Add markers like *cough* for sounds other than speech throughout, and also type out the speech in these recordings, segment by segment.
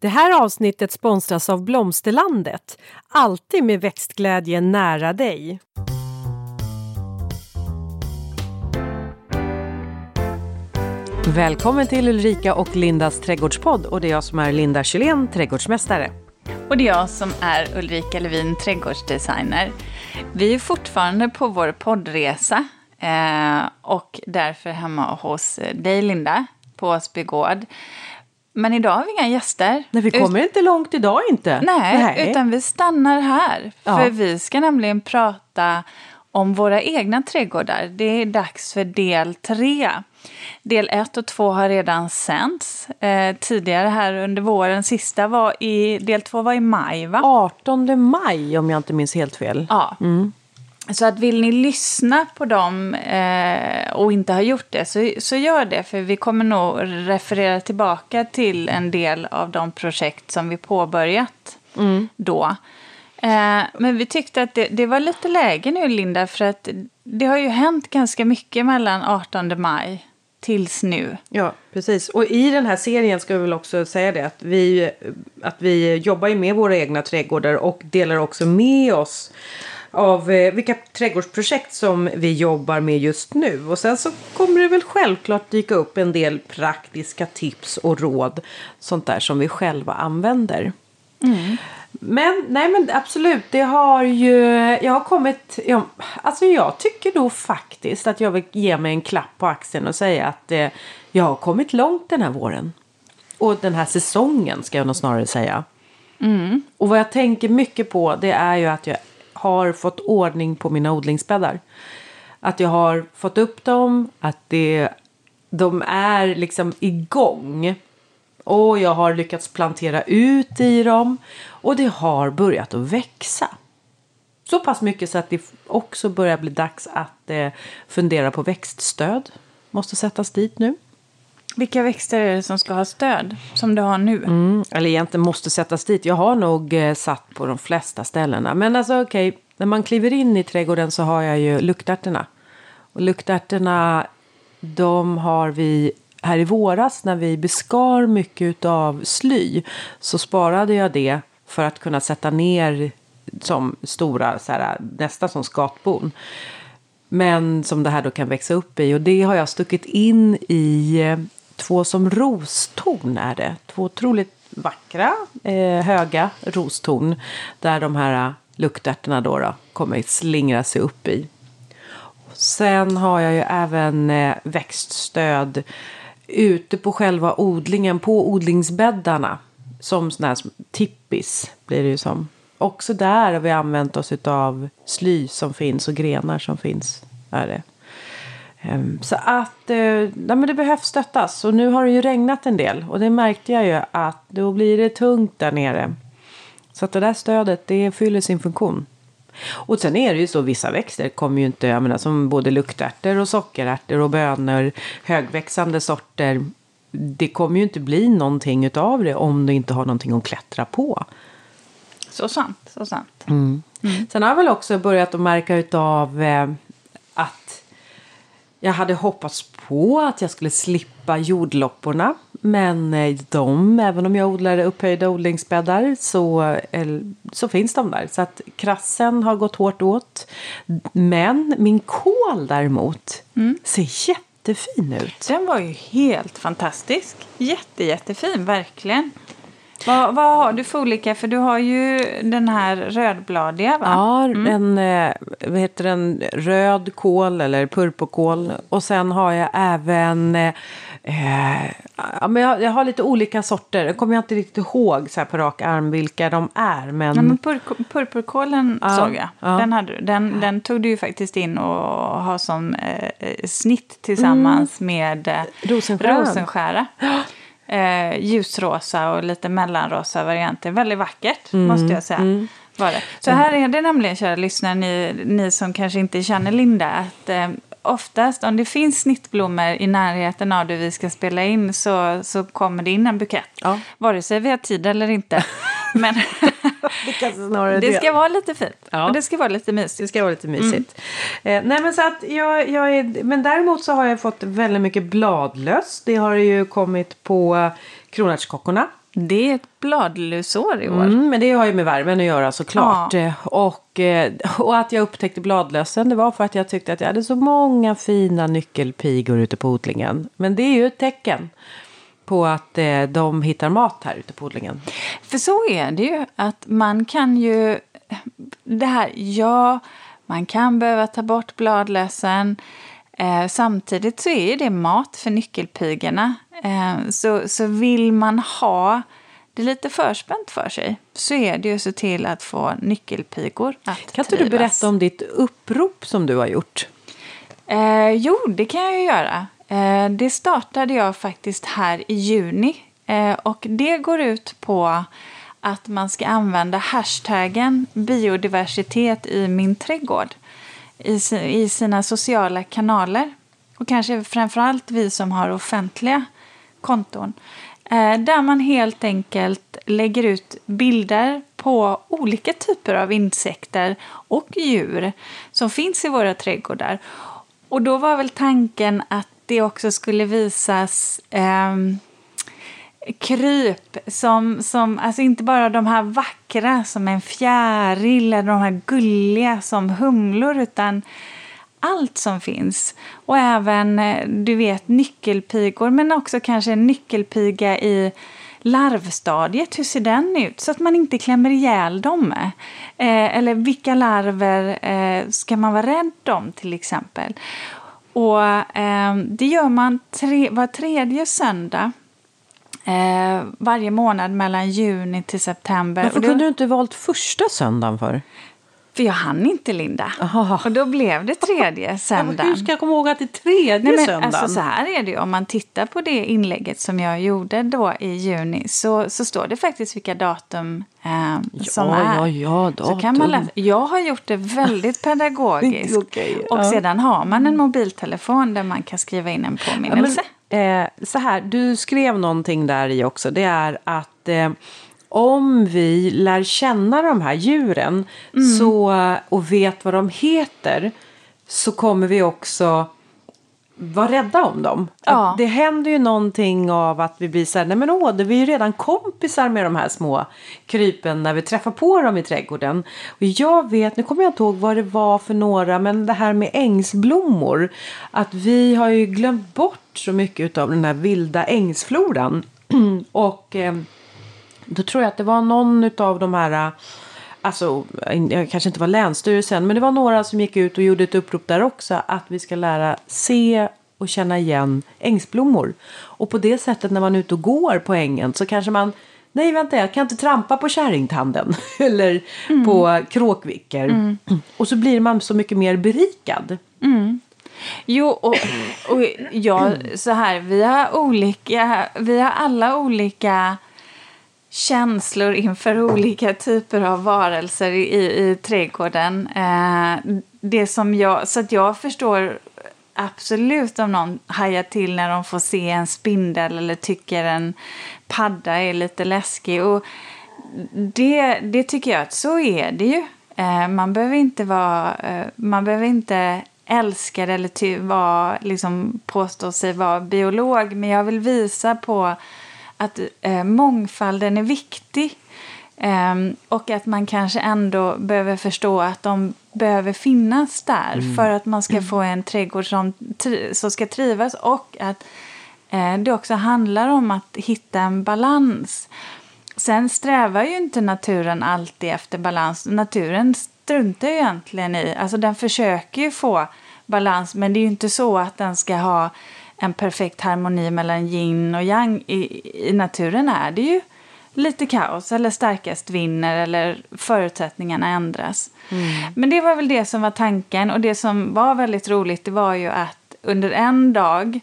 Det här avsnittet sponsras av Blomsterlandet. Alltid med växtglädje nära dig. Välkommen till Ulrika och Lindas trädgårdspodd och det är jag som är Linda Kylén, trädgårdsmästare. Och det är jag som är Ulrika Levin, trädgårdsdesigner. Vi är fortfarande på vår poddresa eh, och därför hemma hos dig Linda på Åsby gård. Men idag har vi inga gäster. Nej, vi kommer Ut inte långt idag inte. Nej, Nej, utan vi stannar här. Ja. För vi ska nämligen prata om våra egna trädgårdar. Det är dags för del tre. Del ett och två har redan sänts eh, tidigare här under våren. Sista var i, del två var i maj va? 18 maj om jag inte minns helt fel. Ja. Mm. Så att vill ni lyssna på dem eh, och inte har gjort det så, så gör det. För vi kommer nog referera tillbaka till en del av de projekt som vi påbörjat mm. då. Eh, men vi tyckte att det, det, var lite läge nu Linda för att det har ju hänt ganska mycket mellan 18 maj tills nu. Ja, precis. Och i den här serien ska vi väl också säga det att vi, att vi jobbar ju med våra egna trädgårdar och delar också med oss av eh, vilka trädgårdsprojekt som vi jobbar med just nu. Och sen så kommer det väl självklart dyka upp en del praktiska tips och råd. Sånt där som vi själva använder. Mm. Men nej men absolut, det har ju, jag har kommit, ja, alltså jag tycker då faktiskt att jag vill ge mig en klapp på axeln och säga att eh, jag har kommit långt den här våren. Och den här säsongen ska jag nog snarare säga. Mm. Och vad jag tänker mycket på det är ju att jag har fått ordning på mina odlingsbäddar. Att jag har fått upp dem, att det, de är liksom igång. Och jag har lyckats plantera ut i dem. Och det har börjat att växa. Så pass mycket så att det också börjar bli dags att eh, fundera på växtstöd. Måste sättas dit nu. Vilka växter är det som ska ha stöd som du har nu? Mm, eller egentligen måste sättas dit. Jag har nog eh, satt på de flesta ställena. Men alltså okej, okay, när man kliver in i trädgården så har jag ju luktärtorna. Och luktärtorna, de har vi här i våras när vi beskar mycket av sly. Så sparade jag det för att kunna sätta ner som stora, så här, nästan som skatbon. Men som det här då kan växa upp i. Och det har jag stuckit in i eh, två som rostorn är det. Två otroligt vackra, eh, höga rostorn. Där de här eh, luktärtorna då, då kommer slingra sig upp i. Sen har jag ju även eh, växtstöd ute på själva odlingen, på odlingsbäddarna. Som sån här tippis blir det ju som. Också där har vi använt oss av sly som finns och grenar som finns. Är det. Ehm, så att eh, nej, men det behövs stöttas. Och nu har det ju regnat en del. Och det märkte jag ju att då blir det tungt där nere. Så att det där stödet det fyller sin funktion. Och sen är det ju så vissa växter kommer ju inte, jag menar som både luktärtor och sockerärtor och bönor, högväxande sorter. Det kommer ju inte bli någonting utav det om du inte har någonting att klättra på. Så sant, så sant. Mm. Mm. Sen har jag väl också börjat att märka utav eh, jag hade hoppats på att jag skulle slippa jordlopporna. Men eh, de, även om jag odlar upphöjda odlingsbäddar så, så finns de där. Så att krassen har gått hårt åt. Men min kål däremot mm. ser jättefin ut. Den var ju helt fantastisk. Jätte, jättefin, verkligen. Vad, vad har du för olika? För du har ju den här rödbladiga va? Ja, mm. en eh, vad heter den? röd kål eller purpurkål. Och sen har jag även eh, ja, men jag, jag, har lite olika sorter. Jag kommer inte riktigt ihåg så på rak arm vilka de är. Men... Ja, men pur, purpurkålen ja, såg jag. Ja. Den, hade, den, den tog du ju faktiskt in och har som eh, snitt tillsammans mm. med eh, rosenskära eh, ljusrosa och lite mellanrosa varianter. Väldigt vackert mm. måste jag säga. Mm. Var det. Så här är det nämligen, kära lyssnare, ni, ni som kanske inte känner Linda, att eh, oftast om det finns snittblommor i närheten av det vi ska spela in så, så kommer det in en bukett. Ja. Vare sig vi har tid eller inte. *laughs* *laughs* Men *laughs* det, det ska vara lite fint. Ja. Och det ska vara lite mysigt. Det ska vara lite mysigt. Mm. Eh, nej men så att jag, jag är, men däremot så har jag fått väldigt mycket bladlöss. Det har ju kommit på kronärtskockorna. Det är ett bladlusår i år. Mm, men det har ju med värmen att göra såklart. Ja. Och, eh, och att jag upptäckte bladlössen det var för att jag tyckte att jag hade så många fina nyckelpigor ute på odlingen. Men det är ju ett tecken på att eh, de hittar mat här ute på odlingen. För så är det ju. Att man kan ju... Det här, ja, man kan behöva ta bort bladlössen. Eh, samtidigt så är det mat för nyckelpigorna. Eh, så, så vill man ha det lite förspänt för sig så är det ju att se till att få nyckelpigor att Kan inte du berätta om ditt upprop som du har gjort? Eh, jo, det kan jag ju göra. Eh, det startade jag faktiskt här i juni. Eh, och det går ut på att man ska använda hashtaggen biodiversitet i min trädgård i, sina sociala kanaler. Och kanske framförallt vi som har offentliga konton. Eh, där man helt enkelt lägger ut bilder på olika typer av insekter och djur som finns i våra trädgårdar. Och då var väl tanken att det också skulle visas eh, kryp som, som, alltså inte bara de här vackra som en fjäril eller de här gulliga som humlor utan allt som finns. Och även, eh, du vet, nyckelpigor men också kanske en nyckelpiga i larvstadiet, hur ser den ut? Så att man inte klämmer ihjäl dem. Eh, eller vilka larver eh, ska man vara rädd om till exempel? Och eh, det gör man tre, var tredje söndag eh, varje månad mellan juni till september. Varför kunde du inte valt första söndagen för? För jag hann inte, Linda. Aha. Och då blev det tredje *laughs* söndagen. hur ska jag komma ihåg att det är tredje Nej, men, söndagen? Alltså, så här är det ju. Om man tittar på det inlägget som jag gjorde då i juni så, så står det faktiskt vilka datum eh, som ja, är. Ja, ja, datum. Så kan man läsa. Jag har gjort det väldigt *laughs* pedagogiskt. okay, och ja. sedan har man en mobiltelefon där man kan skriva in en påminnelse. Ja, men, eh, så här, du skrev någonting där i också. Det är att eh, om vi lär känna de här djuren mm. så, och vet vad de heter så kommer vi också vara rädda om dem. Ja. Det händer ju någonting av att vi blir så här, nej men åh, vi är ju redan kompisar med de här små krypen när vi träffar på dem i trädgården. Och jag vet, nu kommer jag inte ihåg vad det var för några, men det här med ängsblommor. Att vi har ju glömt bort så mycket av den här vilda ängsfloran. *clears throat* och eh, då tror jag att det var någon av de här alltså, jag kanske inte var Länsstyrelsen, men det var några som gick ut och gjorde ett upprop där också att vi ska lära se och känna igen ängsblommor. Och på det sättet när man är ute och går på ängen så kanske man Nej vänta jag kan inte trampa på kärringtanden *laughs* eller mm. på kråkvickor. Mm. Och så blir man så mycket mer berikad. Mm. Jo, och, och ja, så här, vi har olika, vi har alla olika känslor inför olika typer av varelser i, i trädgården. Eh, det som jag, så att jag förstår absolut om någon hajar till när de får se en spindel eller tycker en padda är lite läskig. Och det, det tycker jag att så är det ju. Eh, man behöver inte vara, eh, man behöver inte älska det eller ty, vara, liksom, påstå sig vara biolog. Men jag vill visa på att eh, mångfalden är viktig. Eh, och att man kanske ändå behöver förstå att de behöver finnas där mm. för att man ska mm. få en trädgård som, som ska trivas och att eh, det också handlar om att hitta en balans. Sen strävar ju inte naturen alltid efter balans. Naturen struntar ju egentligen i, alltså den försöker ju få balans men det är ju inte så att den ska ha en perfekt harmoni mellan yin och yang. I, I naturen är det ju lite kaos eller starkast vinner eller förutsättningarna ändras. Mm. Men det var väl det som var tanken och det som var väldigt roligt det var ju att under en dag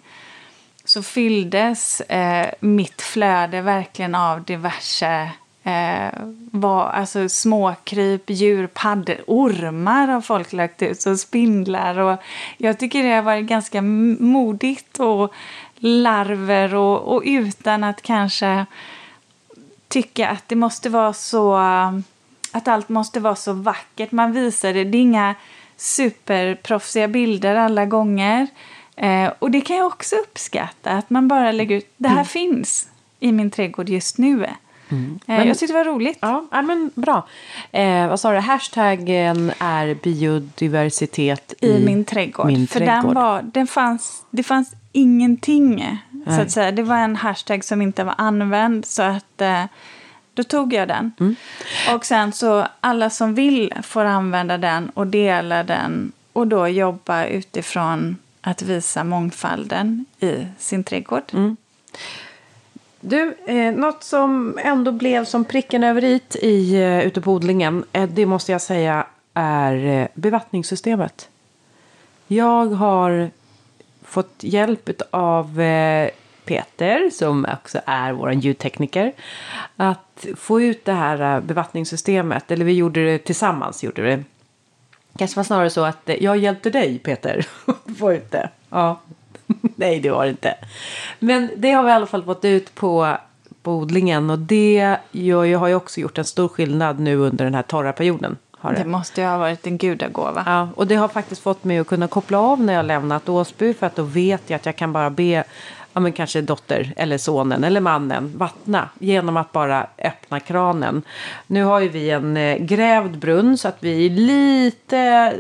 så fylldes eh, mitt flöde verkligen av diverse eh, var, alltså småkryp, djur, paddor, ormar har folk lagt ut och spindlar. Och jag tycker det har varit ganska modigt och larver och, och utan att kanske tycka att det måste vara så att allt måste vara så vackert. Man visar det. Det är inga superproffsiga bilder alla gånger. Eh, och det kan jag också uppskatta. Att man bara lägger ut. Det här mm. finns i min trädgård just nu. Mm. Eh, men, jag tyckte det var roligt. Ja, ja men bra. Eh, vad sa du? Hashtaggen är biodiversitet i, i min trädgård. Min För trädgård. Den var, den fanns, det fanns ingenting. Så att säga. Det var en hashtag som inte var använd. Så att eh, då tog jag den. Mm. Och sen så alla som vill får använda den och dela den. Och då jobba utifrån att visa mångfalden i sin trädgård. Mm. Du, eh, något som ändå blev som pricken över it i eh, ute på odlingen, eh, det måste jag säga är eh, bevattningssystemet. Jag har fått hjälp av eh, Peter, som också är vår ljudtekniker, att få ut det här eh, bevattningssystemet. Eller vi gjorde det tillsammans. Gjorde det. Kanske var snarare så att eh, jag hjälpte dig, Peter, *laughs* att få ut det. Ja. *laughs* Nej, det var det inte. Men det har vi i alla fall fått ut på, på odlingen. Och det gör, jag har ju också gjort en stor skillnad nu under den här torra perioden. Det. det. måste ju ha varit en gudagåva. Ja, och det har faktiskt fått mig att kunna koppla av när jag lämnat Åsby. För att då vet jag att jag kan bara be ja, men kanske dotter eller sonen eller mannen vattna genom att bara öppna kranen. Nu har ju vi en eh, grävd brunn så att vi är lite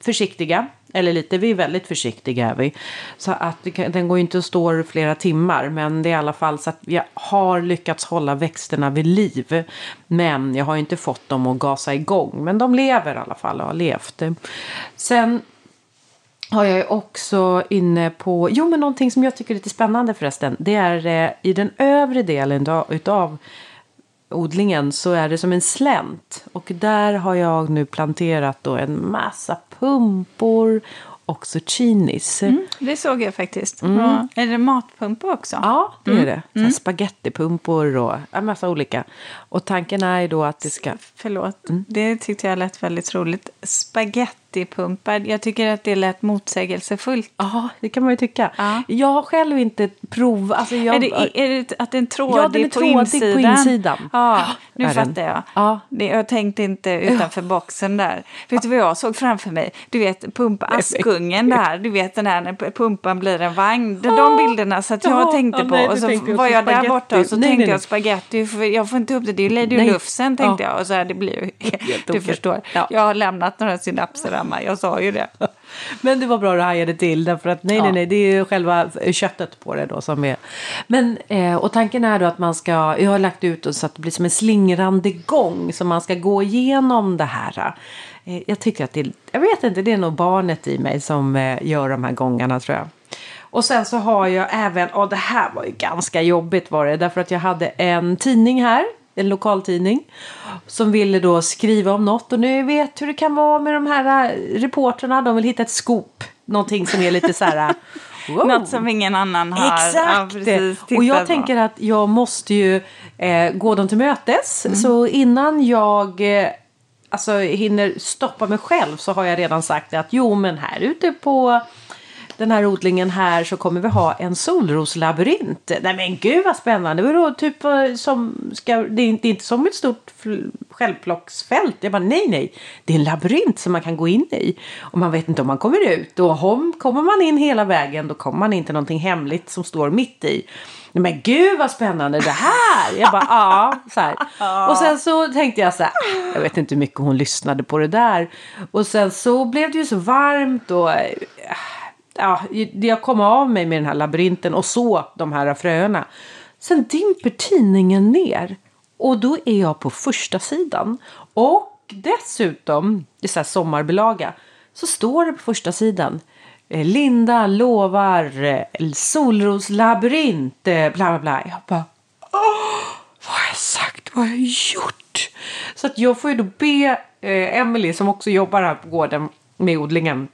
försiktiga. Eller lite, vi är väldigt försiktiga är vi. Så att den går ju inte att stå flera timmar. Men det är i alla fall så att jag har lyckats hålla växterna vid liv. Men jag har inte fått dem att gasa igång. Men de lever i alla fall och har levt. Sen har jag ju också inne på, jo men någonting som jag tycker är lite spännande förresten. Det är eh, i den övre delen utav odlingen så är det som en slänt. Och där har jag nu planterat då en massa pumpor och zucchinis. Mm, det såg jag faktiskt. Mm. Är det matpumpor också? Ja, det mm. är det. Mm. Spagettipumpor och en massa olika. Och tanken är ju då att det ska... Förlåt, mm. det tyckte jag lät väldigt roligt. Spagetti citypumpar. Jag tycker att det lät motsägelsefullt. Ja, det kan man ju tycka. Ja. Jag har själv inte provat. Alltså jag... är, det, är det att den är trådig, ja, den är på, trådig insidan? på insidan? Ja, nu är fattar den. jag. Ja. jag tänkte inte utanför boxen där. Vet du vad jag såg framför mig? Du vet pumpa Askungen där. Du vet den här när pumpan blir en vagn. De, de bilderna så att jag tänkte på. Nej, och så var jag där borta och så nej, tänkte nej, jag spagetti. Jag får inte upp det. Det är Lady Lufsen tänkte jag. Och så här, det blir ju... *laughs* Du förstår. Jag har lämnat några synapser hemma. Jag sa ju det. *laughs* Men det var bra att du hajade till därför att nej, ja. nej, nej, det är ju själva köttet på det då som är. Men eh, och tanken är då att man ska, jag har lagt ut så att det blir som en slingrande gång så man ska gå igenom det här. Eh, jag tycker att det, jag vet inte, det är nog barnet i mig som eh, gör de här gångarna tror jag. Och sen så har jag även, och det här var ju ganska jobbigt var det, därför att jag hade en tidning här en lokaltidning. Som ville då skriva om något och nu vet hur det kan vara med de här äh, reporterna. De vill hitta ett scoop. Någonting som är lite så här... Äh, *laughs* wow. Något som ingen annan har Exakt! Ja, och jag på. tänker att jag måste ju eh, gå dem till mötes. Mm. Så innan jag eh, alltså, hinner stoppa mig själv så har jag redan sagt att jo men här ute på den här odlingen här så kommer vi ha en solroslabyrint. Nej men gud vad spännande. Det är typ som ska, det är inte, som ett stort självplocksfält. Jag bara nej nej. Det är en labyrint som man kan gå in i. Och man vet inte om man kommer ut. Och om, kommer man in hela vägen då kommer man inte någonting hemligt som står mitt i. Men gud vad spännande det här! Jag bara ja. Så här. Och sen så tänkte jag så här. Ah, jag vet inte hur mycket hon lyssnade på det där. Och sen så blev det ju så varmt och eh, ja, jag kom av mig med den här labyrinten och så de här fröerna. Sen dimper tidningen ner och då är jag på första sidan. Och dessutom, det är så här sommarbilaga, så står det på första sidan eh, Linda lovar eh, solroslabyrint, eh, bla bla bla. Jag bara, åh, vad har jag sagt, vad har jag gjort? Så att jag får ju då be eh, Emily som också jobbar här på gården med odlingen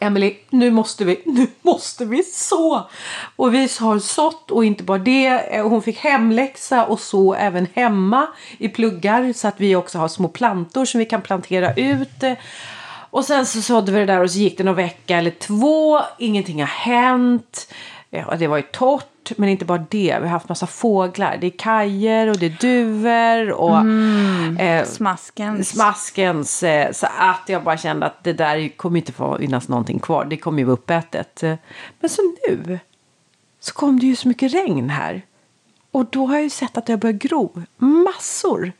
Emily, nu måste vi, nu måste vi så. Och vi har sått och inte bara det. Eh, hon fick hemläxa och så även hemma i pluggar så att vi också har små plantor som vi kan plantera ut. Och sen så sådde vi det där och så gick det någon vecka eller två. Ingenting har hänt. Ja, det var ju torrt men inte bara det. Vi har haft massa fåglar. Det är kajer och det är duvor och mm, eh, smaskens. smaskens eh, så att jag bara kände att det där kommer inte få finnas någonting kvar. Det kommer ju vara uppätet. Men så nu så kom det ju så mycket regn här. Och då har jag ju sett att det har börjat gro massor.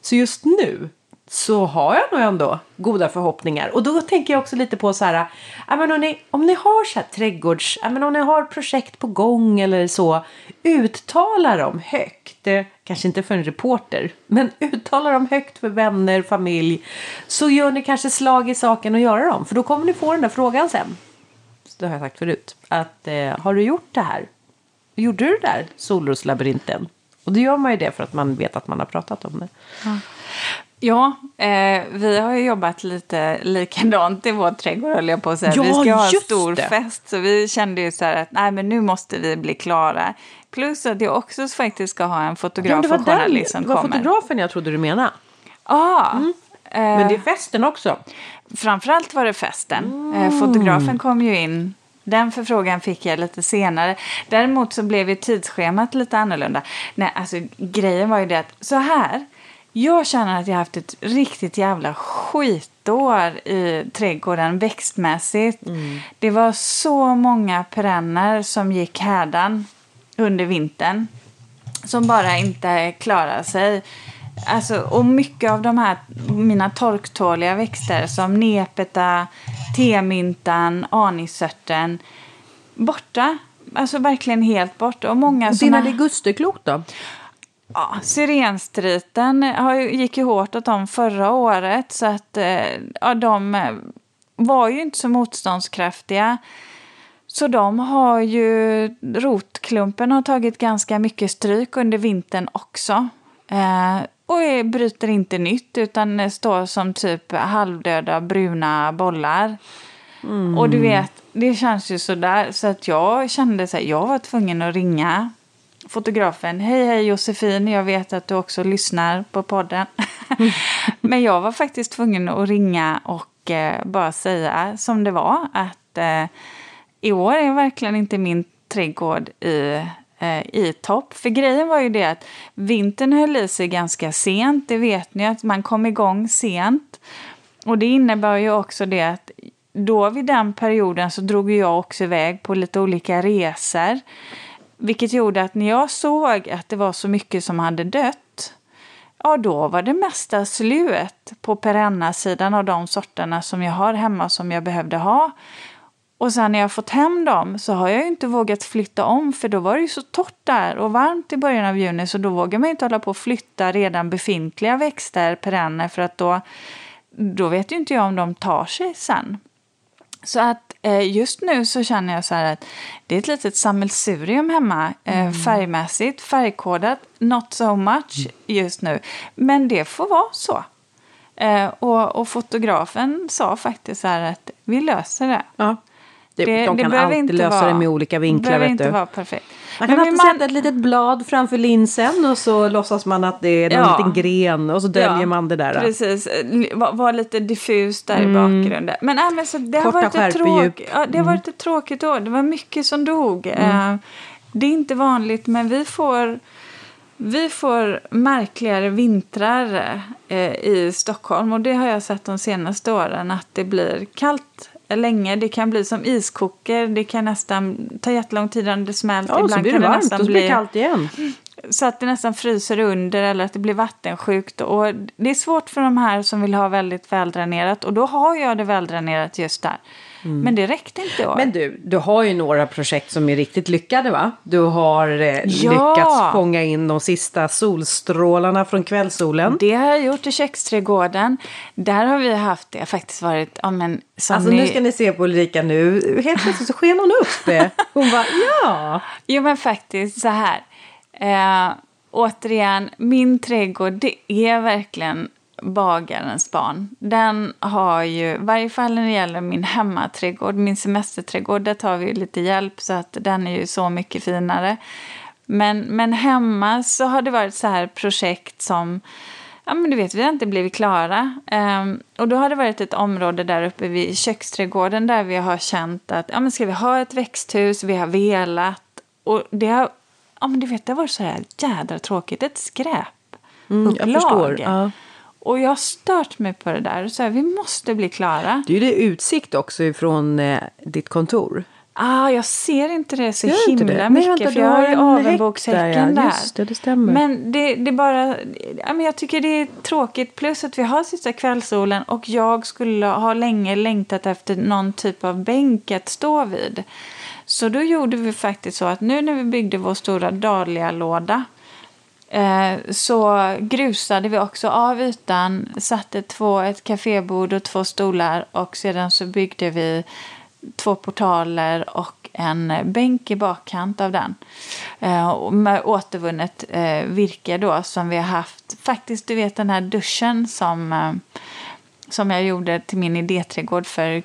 Så just nu så har jag nog ändå goda förhoppningar. Och då tänker jag också lite på så här, men om, ni, om ni har så här trädgårds, men om ni har projekt på gång eller så, uttala dem högt. Eh, kanske inte för en reporter, men *laughs* uttala dem högt för vänner, familj. Så gör ni kanske slag i saken och göra dem, för då kommer ni få den där frågan sen. Så det har jag sagt förut, att eh, har du gjort det här? Gjorde du det där, Solroslabyrinten? Och då gör man ju det för att man vet att man har pratat om det. Ja. Ja, eh, vi har ju jobbat lite likadant i vår trädgård höll jag på att säga. Ja, vi ska ha en stor det. fest så vi kände ju så att nej men nu måste vi bli klara. Plus att jag också faktiskt ska ha en fotograf ja, och journalist som kommer. Det var fotografen jag trodde du menade. Ja. Ah, mm. eh, men det är festen också. Framförallt var det festen. Mm. Eh, fotografen kom ju in den förfrågan fick jag lite senare. Däremot så blev ju tidsschemat lite annorlunda. Nej, alltså grejen var ju det att så här jag känner att jag har haft ett riktigt jävla skitår i trädgården växtmässigt. Mm. Det var så många perenner som gick härdan under vintern. Som bara inte klarade sig. Alltså, och mycket av de här mina torktåliga växter som nepeta, temyntan, anisörten borta. Alltså verkligen helt borta. Och många och dina ligusterklot då? Ja, Sirenstriten gick ju hårt åt dem förra året så att eh, ja, de eh, var ju inte så motståndskraftiga. Så de har ju, rotklumpen har tagit ganska mycket stryk under vintern också. Eh, och bryter inte nytt utan står som typ halvdöda bruna bollar. Mm. Och du vet, det känns ju sådär. Så att jag kände så här, jag var tvungen att ringa fotografen. Hej, hej Josefin, jag vet att du också lyssnar på podden. *laughs* Men jag var faktiskt tvungen att ringa och eh, bara säga som det var att eh, i år är verkligen inte min trädgård i, eh, i topp. För grejen var ju det att vintern höll i sig ganska sent. Det vet ni att man kom igång sent. Och det innebär ju också det att då vid den perioden så drog jag också iväg på lite olika resor. Vilket gjorde att när jag såg att det var så mycket som hade dött, ja då var det mesta slut på perenna-sidan av de sorterna som jag har hemma som jag behövde ha. Och sen när jag fått hem dem så har jag ju inte vågat flytta om för då var det ju så torrt där och varmt i början av juni så då vågar man inte hålla på att flytta redan befintliga växter, perenner, för att då, då vet ju inte jag om de tar sig sen. Så att just nu så känner jag så här att det är ett litet sammelsurium hemma eh, mm. färgmässigt, färgkodat, not so much just nu. Men det får vara så. Eh, och, och, fotografen sa faktiskt så här att vi löser det. Ja. Det, det, de kan det alltid lösa vara, det med olika vinklar. Det behöver inte vara perfekt. Man kan alltid man... sätta ett litet blad framför linsen och så låtsas man att det är en ja. liten gren och så döljer ja, man det där. Precis, var, var lite diffus där mm. i bakgrunden. Men, äh, men så det, har varit ett tråk... ja, det har varit ett tråkigt år. Det var mycket som dog. Mm. Uh, det är inte vanligt men vi får... Vi får märkligare vintrar eh, i Stockholm och det har jag sett de senaste åren att det blir kallt länge. Det kan bli som iskoker. Det kan nästan ta jättelång tid innan det smälter. Ja, Ibland så blir det, det varmt och så blir det kallt igen. Så att det nästan fryser under eller att det blir vattensjukt. Och det är svårt för de här som vill ha väldigt väldränerat. Och då har jag det väldränerat just där. Mm. Men det räckte inte i år. Men du, du har ju några projekt som är riktigt lyckade va? Du har eh, ja. lyckats fånga in de sista solstrålarna från kvällssolen. Det har jag gjort i köksträdgården. Där har vi haft, det faktiskt varit, ja men Alltså ni... nu ska ni se på Ulrika nu, helt plötsligt så sken hon upp. *laughs* Hon bara, ja. Jo men faktiskt så här. Eh, återigen, min trädgård det är verkligen bagarens barn. Den har ju, i varje fall när det gäller min hemmaträdgård, min semesterträdgård, där tar vi lite hjälp så att den är ju så mycket finare. Men, men hemma så har det varit så här projekt som Ja, men du vet, vi har inte blivit klara. Um, och då har det varit ett område där uppe vid köksträdgården där vi har känt att, ja men ska vi ha ett växthus, vi har velat. Och det har, ja men du vet, det har varit så här jädra tråkigt, ett skräp. Mm, jag förstår. Ja. Och jag har stört mig på det där. Så här, vi måste bli klara. Det är ju det utsikt också ifrån eh, ditt kontor. Ah, jag ser inte det så Gör himla det? mycket. Vänta, för jag har ju avenbokshäcken där. Ja. Just det, det stämmer. Men det, det bara... jag tycker det är tråkigt. Plus att vi har sista kvällssolen. Och jag skulle ha länge längtat efter någon typ av bänk att stå vid. Så då gjorde vi faktiskt så att nu när vi byggde vår stora dahlia-låda så grusade vi också av ytan, satte två, ett kafébord och två stolar och sedan så byggde vi två portaler och en bänk i bakkant av den. Eh, med återvunnet eh, virke då som vi har haft. Faktiskt, du vet den här duschen som, eh, som jag gjorde till min idéträdgård för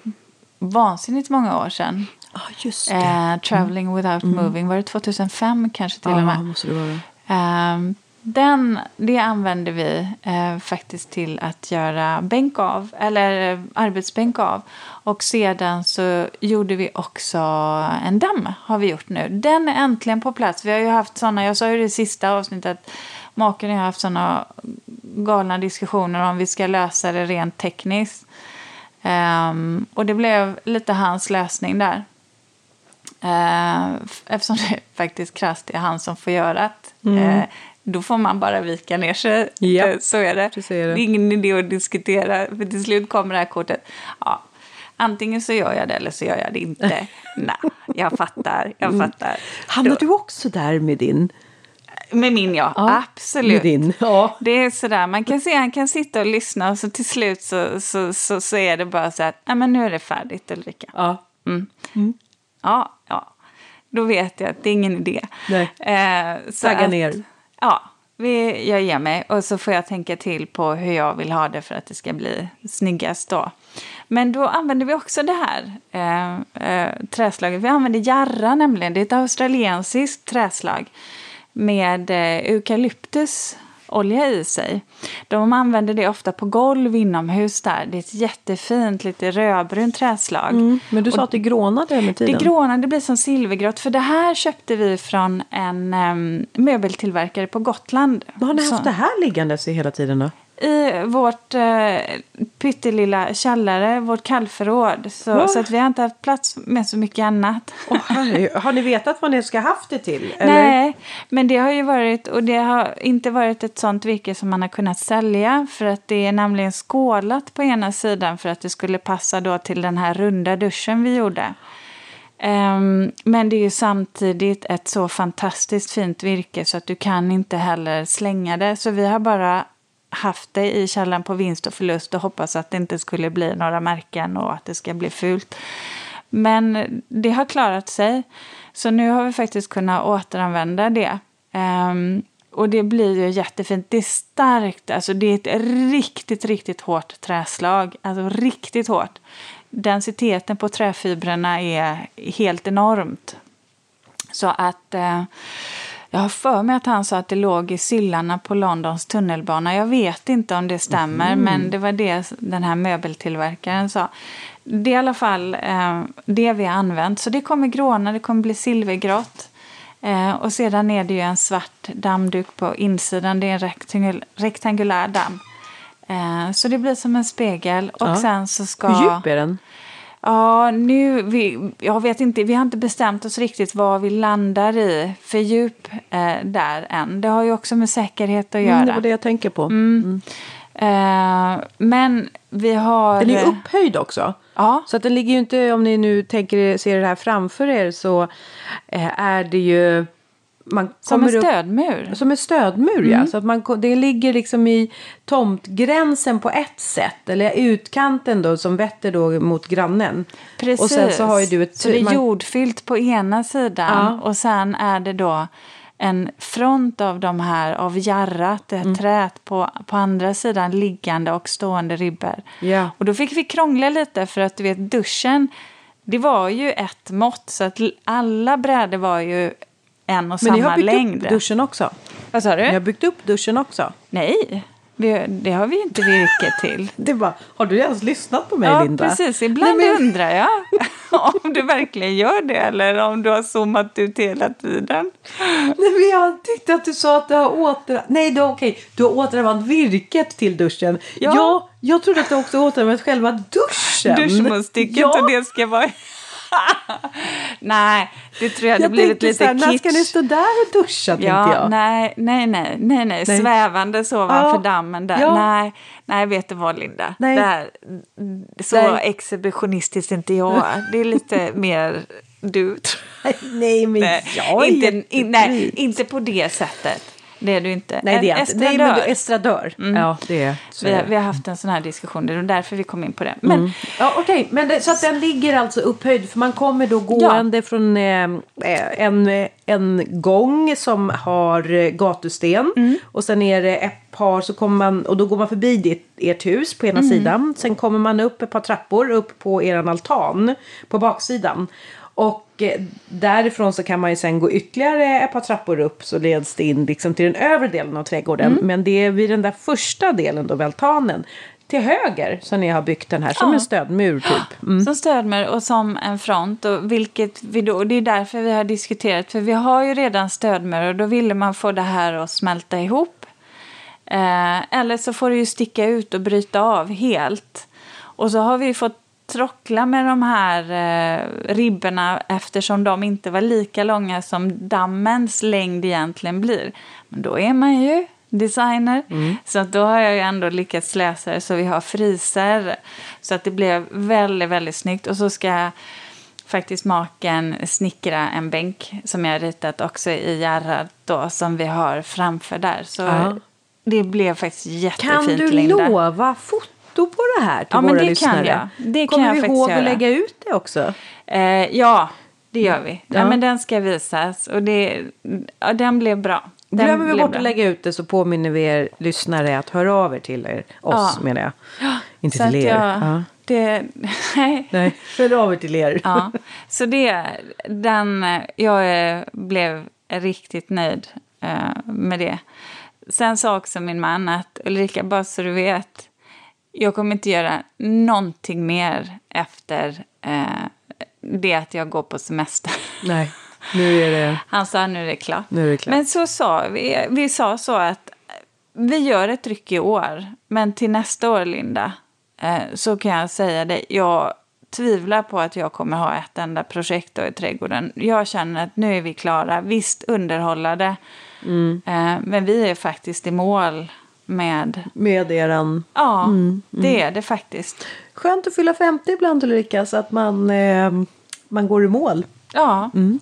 vansinnigt många år sedan. Ah, just det. Eh, Traveling mm. without mm. moving. Var det 2005 kanske till ah, och med? Måste det vara. Ehm, den, det använder vi eh, faktiskt till att göra bänk av, eller eh, arbetsbänk av. Och sedan så gjorde vi också en damm, har vi gjort nu. Den är äntligen på plats. Vi har ju haft sådana, jag sa ju det sista avsnittet, att maken och jag har haft sådana galna diskussioner om vi ska lösa det rent tekniskt. Um, och det blev lite hans lösning där. Uh, eftersom det faktiskt krasst är han som får göra det. Mm. Uh, då får man bara vika ner sig. Yep. Eh, så är det. det. det. är ingen idé att diskutera, för till slut kommer det här kortet. Ja, antingen så gör jag det eller så gör jag det inte. *laughs* Nej, jag fattar. Jag mm. fattar. Hamnar du också där med din? Med min, ja. ja Absolut. Med din, ja. Det är sådär, man kan se, han kan sitta och lyssna och så till slut så, så, så, så är det bara så att, men nu är det färdigt Ulrika. Ja. Mm. Mm. Ja, ja. Då vet jag att det är ingen idé. Nej. Eh, Tagga ner. Ja, vi, jag ger mig och så får jag tänka till på hur jag vill ha det för att det ska bli snyggast då. Men då använder vi också det här eh, eh, träslaget. Vi använder jarra nämligen. Det är ett australiensiskt träslag med eh, eukalyptus olja i sig. De använder det ofta på golv inomhus där. Det är ett jättefint, lite rödbrunt träslag. Mm, men du sa och att det grånade med tiden. Det grånade, det blir som silvergrått. För det här köpte vi från en um, möbeltillverkare på Gotland. Vad har ni haft det här liggandes i hela tiden då? I vårt eh, pyttelilla källare, vårt kallförråd. Så, så, att vi har inte haft plats med så mycket annat. Oh, har ni vetat vad ni ska haft det till? *laughs* Eller? Nej, men det har ju varit, och det har inte varit ett sånt virke som man har kunnat sälja. För att det är nämligen skålat på ena sidan för att det skulle passa då till den här runda duschen vi gjorde. Um, men det är ju samtidigt ett så fantastiskt fint virke så att du kan inte heller slänga det. Så vi har bara haft det i källaren på vinst och förlust och hoppas att det inte skulle bli några märken och att det ska bli fult. Men det har klarat sig. Så nu har vi faktiskt kunnat återanvända det. Um, och det blir ju jättefint. Det är starkt, alltså det är ett riktigt, riktigt hårt träslag. Alltså riktigt hårt. Densiteten på träfibrerna är helt enormt. Så att uh, jag har för mig att han sa att det låg i sillarna på Londons tunnelbana. Jag vet inte om det stämmer, mm. men det var det den här möbeltillverkaren sa. Det är i alla fall eh, det vi har använt. Så det kommer gråna, det kommer bli silvergrått. Eh, och sedan är det ju en svart dammduk på insidan. Det är en rektangul rektangulär damm. Eh, så det blir som en spegel. Och ja. sen så ska... Hur djup är den? Ja, nu, vi, jag vet inte, vi har inte bestämt oss riktigt vad vi landar i för djup eh, där än. Det har ju också med säkerhet att göra. Mm, det var det jag tänker på. Mm. Mm. Eh, men vi har... Den är ju upphöjd också. Ja. Så att den ligger ju inte, om ni nu tänker se det här framför er så eh, är det ju man som en stödmur? Upp, som en stödmur, mm. ja. Så att man, det ligger liksom i tomtgränsen på ett sätt. Eller utkanten då som vetter då mot grannen. Precis. Och sen så har ju du ett... Så det är man, jordfyllt på ena sidan ja. och sen är det då en front av de här av jarrat, det här mm. träet på, på andra sidan liggande och stående ribbor. Ja. Och då fick vi krångla lite för att du vet duschen det var ju ett mått så att alla brädor var ju en och Men samma längd. Men ni har byggt upp duschen också? Vad sa du? Ni har byggt upp duschen också? Nej, vi, det har vi inte virke till. *laughs* Det bara, har du ens lyssnat på mig ja, Linda? Ja, precis. Ibland Nej, men... undrar jag *laughs* *laughs* om du verkligen gör det eller om du har zoomat ut hela tiden. Nej, men jag tyckte att du sa att du har åter... Nej, då, okej. Du har återanvänt virket till duschen. Ja. ja jag trodde att du också återanvänt själva duschen. Duschmunstycket ja. och det ska vara... *laughs* Nej, det tror jag jag blivit lite här, kitsch. När ska ni stå där och duscha, ja, tänkte jag. Nej, nej, nej, nej, nej. svävande så ovanför ja. dammen där. Ja. Nej, nej, vet du vad Linda? Nej. Där, så nej. exhibitionistiskt inte jag. Det är lite *laughs* mer du. nej, men nej. jag är inte, in, nej, inte på det sättet. Det är du inte. Nej, det är inte. Nej, men du, estradör. Mm. Ja, det är, vi, har, vi har haft en sån här diskussion, det är därför vi kom in på det. Men, mm. ja, Okej, okay. men det, så att den ligger alltså upphöjd, för man kommer då gående ja. från eh, en, en gång som har gatusten mm. och sen är det ett par så kommer man, och då går man förbi ditt, ert hus på ena mm. sidan. Sen kommer man upp ett par trappor upp på er altan på baksidan. Och eh, därifrån så kan man ju sen gå ytterligare ett par trappor upp så leds det in liksom till den övre delen av trädgården. Mm. Men det är vid den där första delen då, vältanen, till höger som ni har byggt den här som ja. en stödmur typ. Mm. Som stödmur och som en front. Och vilket vi då, det är därför vi har diskuterat. För vi har ju redan stödmur och då ville man få det här att smälta ihop. Eh, eller så får det ju sticka ut och bryta av helt. Och så har vi fått trockla med de här eh, ribborna eftersom de inte var lika långa som dammens längd egentligen blir. Men då är man ju designer. Mm. Så att då har jag ju ändå lyckats läsa det så vi har friser. Så att det blev väldigt, väldigt snyggt. Och så ska jag faktiskt maken snickra en bänk som jag ritat också i Järrad då som vi har framför där. Så ja. det blev faktiskt jättefint, Kan du Linda. lova foto foto på det här till ja, våra men det lyssnare? Kan jag. Det Kommer kan jag vi ihåg göra. att lägga ut det också? Eh, ja, det gör vi. Ja. ja. men den ska visas och det, ja, den blev bra. Den Glömmer vi bort bra. att lägga ut det så påminner vi er lyssnare att höra av er till er, oss ja. menar jag. Ja, Inte till er. Jag, ja. det, nej. nej, hör av er till er. Ja. Så det, den, jag blev riktigt nöjd uh, med det. Sen sa också min man att Ulrika, bara så du vet, jag kommer inte göra någonting mer efter eh, det att jag går på semester. Nej, nu är det... *laughs* Han sa nu är det klart. Nu är det klart. Men så sa vi, vi sa så att vi gör ett ryck i år, men till nästa år, Linda, eh, så kan jag säga det. Jag tvivlar på att jag kommer ha ett enda projekt i trädgården. Jag känner att nu är vi klara. Visst, underhållade. Mm. Eh, men vi är faktiskt i mål med... Med eran... Ja, mm, mm. det är det faktiskt. Skönt att fylla 50 ibland Ulrika så att man, eh, man går i mål. Ja, mm.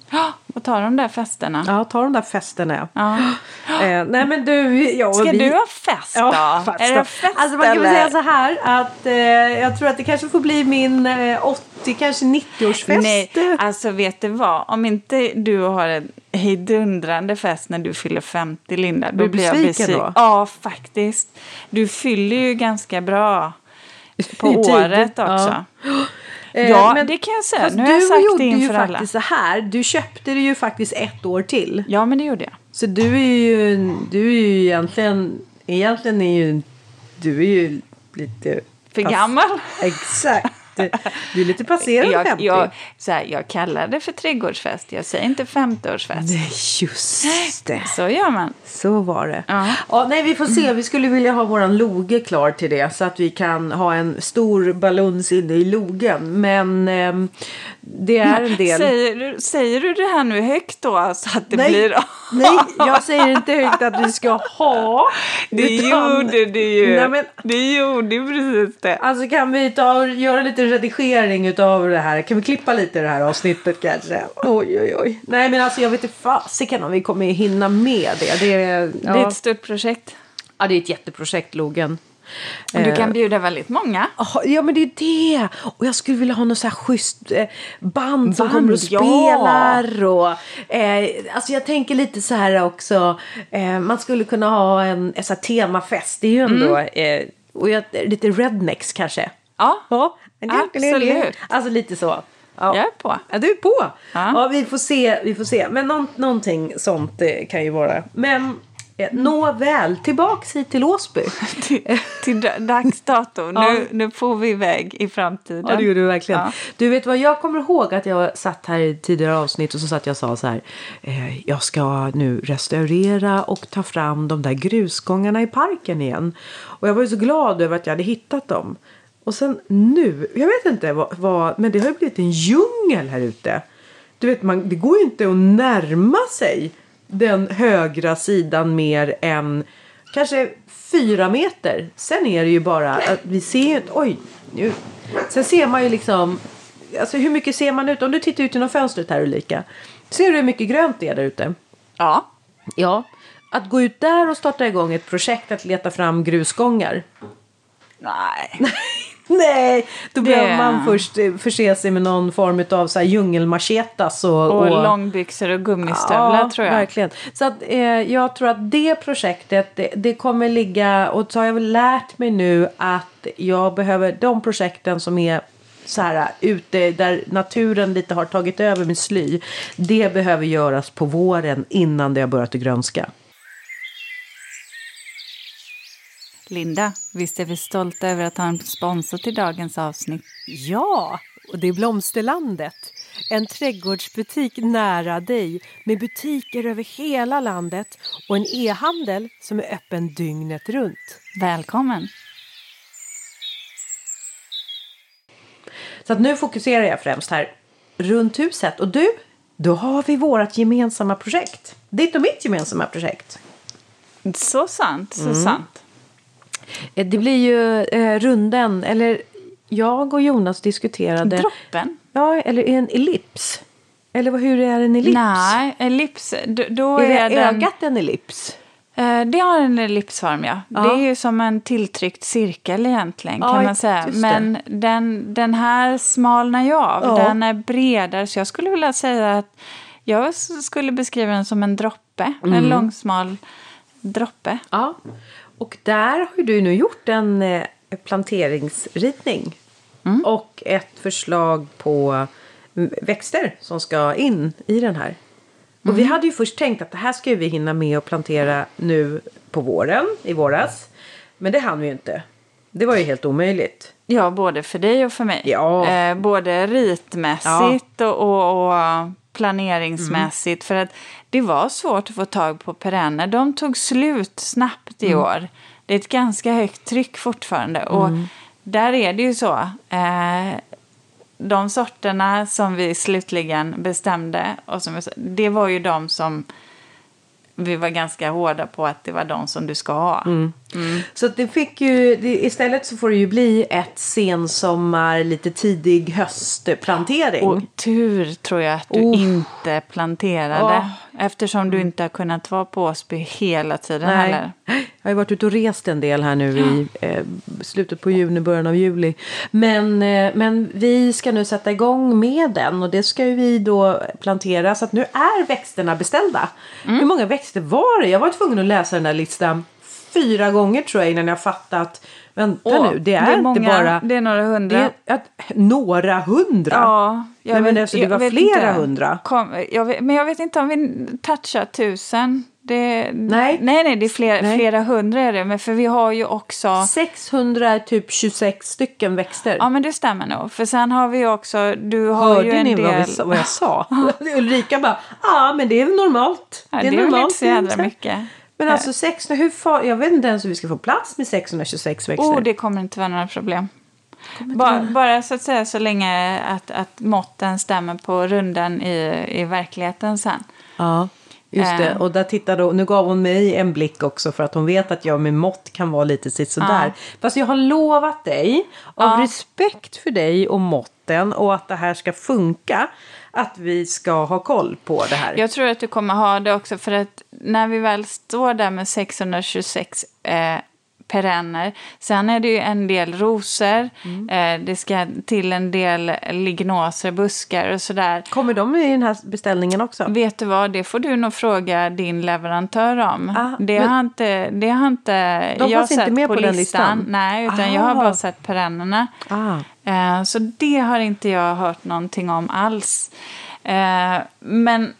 och ta de där festerna. Ja, ta de där festerna. Ja. Eh, nej men du, ja, Ska vi... du ha fest då? Ja, fast är det fest alltså man kan väl säga så här att eh, jag tror att det kanske får bli min eh, 80, kanske 90-årsfest. Nej, alltså vet du vad? Om inte du har en hejdundrande fest när du fyller 50 Linda. Då blir jag besviken. Då? Ja, faktiskt. Du fyller ju ganska bra på *laughs* året också. Ja. *gasps* Eh, ja, men, det kan jag säga. Nu har jag sagt det inför alla. Du gjorde ju faktiskt så här. Du köpte det ju faktiskt ett år till. Ja, men det gjorde jag. Så du är ju, du är ju egentligen, egentligen är ju, du är ju lite... För gammal? Exakt. Du är lite passerad jag, 50. Jag, så här, jag kallar det för trädgårdsfest. Jag säger inte 50-årsfest. Nej, just det. Så gör man. Så var det. Ja. ja. nej, vi får se. Vi skulle vilja ha våran loge klar till det. Så att vi kan ha en stor baluns inne i logen. Men eh, det är en *laughs* del. Säger du, säger du det här nu högt då? Så att det nej, blir... nej, *laughs* jag säger inte högt att vi ska ha. Det utan, gjorde du ju. Nej, men, det gjorde precis det. Alltså kan vi ta och göra lite redigering utav det här? Kan vi klippa lite det här avsnittet kanske? Oj, oj, oj. Nej, men alltså jag vet inte fasiken om vi kommer hinna med det. Det är, ja. det är ett stort projekt. Ja, det är ett jätteprojekt, Logen. Du kan eh, bjuda väldigt många. Ja, men det är det. Och jag skulle vilja ha något så här schysst eh, band som kommer och spelar. Ja. Och, eh, alltså jag tänker lite så här också. Eh, man skulle kunna ha en, en så här temafest. Det är ju ändå... Mm. Eh, och jag, lite rednecks kanske. Ja, ja. absolut. Alltså lite så. Ja. Jag är på. Ja, du är på. Ja. ja, vi får se. Vi får se. Men någon, någonting sånt eh, kan ju vara. Men nåväl, tillbaks hit till Åsby. till, till dags dato. Nu, ja. nu får vi iväg i framtiden. Ja, det gjorde du verkligen. Ja. Du vet vad, jag kommer ihåg att jag satt här i tidigare avsnitt och så satt jag och sa så här. Eh, jag ska nu restaurera och ta fram de där grusgångarna i parken igen. Och jag var ju så glad över att jag hade hittat dem. Och sen nu, jag vet inte vad, vad men det har ju blivit en djungel här ute. du vet, man, det går ju inte att närma sig den högra sidan mer än kanske fyra meter. Sen är det ju bara att vi ser oj, nu. Sen ser man ju liksom, alltså hur mycket ser man ut? Om du tittar ut genom fönstret här Ulrika. Ser du hur mycket grönt det är där ute? Ja. Ja. Att gå ut där och starta igång ett projekt att leta fram grusgångar. Nej. *laughs* Nej, då det... behöver man först eh, förse sig med någon form av så här djungelmachetas. Och, och, och långbyxor och gummistövlar ja, tror jag. verkligen. Så att, eh, jag tror att det projektet, det, det, kommer ligga, och så har jag lärt mig nu att jag behöver de projekten som är så här ute där naturen lite har tagit över med sly. Det behöver göras på våren innan det har börjat grönska. Linda, visst är vi stolta över att ha en sponsor till dagens avsnitt? Ja, och det är Blomsterlandet. En trädgårdsbutik nära dig med butiker över hela landet och en e-handel som är öppen dygnet runt. Välkommen! Så att nu fokuserar jag främst här runt huset. Och du, då har vi vårt gemensamma projekt. Ditt och mitt gemensamma projekt. Så sant, så mm. sant. Eh, det blir ju eh, runden, eller jag och Jonas diskuterade. Droppen? Ja, eller en ellips. Eller hur är en ellips? Nej, ellips, då, är, är det den... ögat en ellips? Eh, det har en ellipsform, ja. ja. Det är ju som en tilltryckt cirkel egentligen, kan ja, man säga. Men den, den här smalnar ju av. Ja. Den är bredare, så jag skulle vilja säga att jag skulle beskriva den som en droppe. Mm. En långsmal droppe. Ja. Och där har du nu gjort en eh, planteringsritning. Mm. Och ett förslag på växter som ska in i den här. Och mm. vi hade ju först tänkt att det här ska vi hinna med att plantera nu på våren, i våras. Men det hann vi ju inte. Det var ju helt omöjligt. Ja, både för dig och för mig. Ja. Eh, både ritmässigt ja. och, och, planeringsmässigt. Mm. För att det var svårt att få tag på perenner. De tog slut snabbt i mm. år. Det är ett ganska högt tryck fortfarande. Och mm. där är det ju så. Eh, de sorterna som vi slutligen bestämde, och som, det var ju de som vi var ganska hårda på att det var de som du ska ha. Mm. Mm. Så det fick ju, det, istället så får det ju bli ett sensommar, lite tidig höstplantering. Och tur tror jag att du oh. inte planterade. Oh. Eftersom du inte har kunnat vara på Åsby hela tiden Nej. heller. Jag har ju varit ute och rest en del här nu i eh, slutet på juni, början av juli. Men, eh, men vi ska nu sätta igång med den och det ska ju vi då plantera. Så att nu är växterna beställda. Mm. Hur många växter var det? Jag var tvungen att läsa den där listan fyra gånger tror jag innan jag fattat Vänta Åh, nu, det är, det är många, inte bara... Det är några hundra. Det är, att, några hundra? Ja. Jag Nej, vet, men alltså, det var flera inte. hundra. Kom, jag vet, men jag vet inte om vi touchar tusen. Det, nej. nej, nej, det är flera, nej. flera hundra är det. Men för vi har ju också... 600 är typ 26 stycken växter. Ja, men det stämmer nog. För sen har vi också... Du har Hörde ju en ni del... vad, vi, vad jag sa? *laughs* Ulrika bara, ja men det är normalt. Ja, det är, det är normalt. väl inte så jävla mycket. Men alltså 600, hur far, jag vet inte ens hur vi ska få plats med 626 växter. Oh, det kommer inte vara några problem. Bara, bara, så att säga så länge att, att måtten stämmer på runden i, i verkligheten sen. Ja, just det. Eh. Och där tittade, nu gav hon mig en blick också för att hon vet att jag med mått kan vara lite sådär. Ja. Fast jag har lovat dig, av ja. respekt för dig och måtten och att det här ska funka, att vi ska ha koll på det här. Jag tror att du kommer ha det också för att när vi väl står där med 626 eh, perenner. Sen är det ju en del rosor. Mm. Eh, det ska till en del lignoser, buskar och sådär. Kommer de i den här beställningen också? Vet du vad, det får du nog fråga din leverantör om. Ah, det, har inte, det har inte de jag sett inte med på, på listan. listan. Nej, utan ah. jag har bara sett perennerna. Ah. Eh, så det har inte jag hört någonting om alls. Eh, men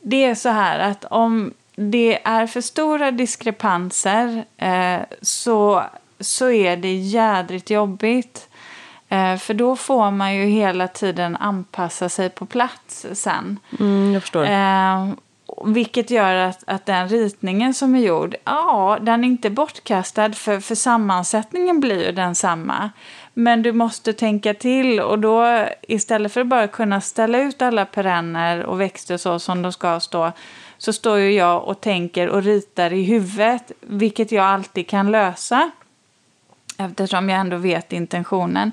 det är så här att om det är för stora diskrepanser eh, så, så är det jädrigt jobbigt. Eh, för då får man ju hela tiden anpassa sig på plats sen. Mm, jag förstår. Eh, vilket gör att, att den ritningen som är gjord, ja, den är inte bortkastad för, för sammansättningen blir ju densamma. Men du måste tänka till och då istället för att bara kunna ställa ut alla perenner och växter så som de ska stå så står ju jag och tänker och ritar i huvudet, vilket jag alltid kan lösa eftersom jag ändå vet intentionen.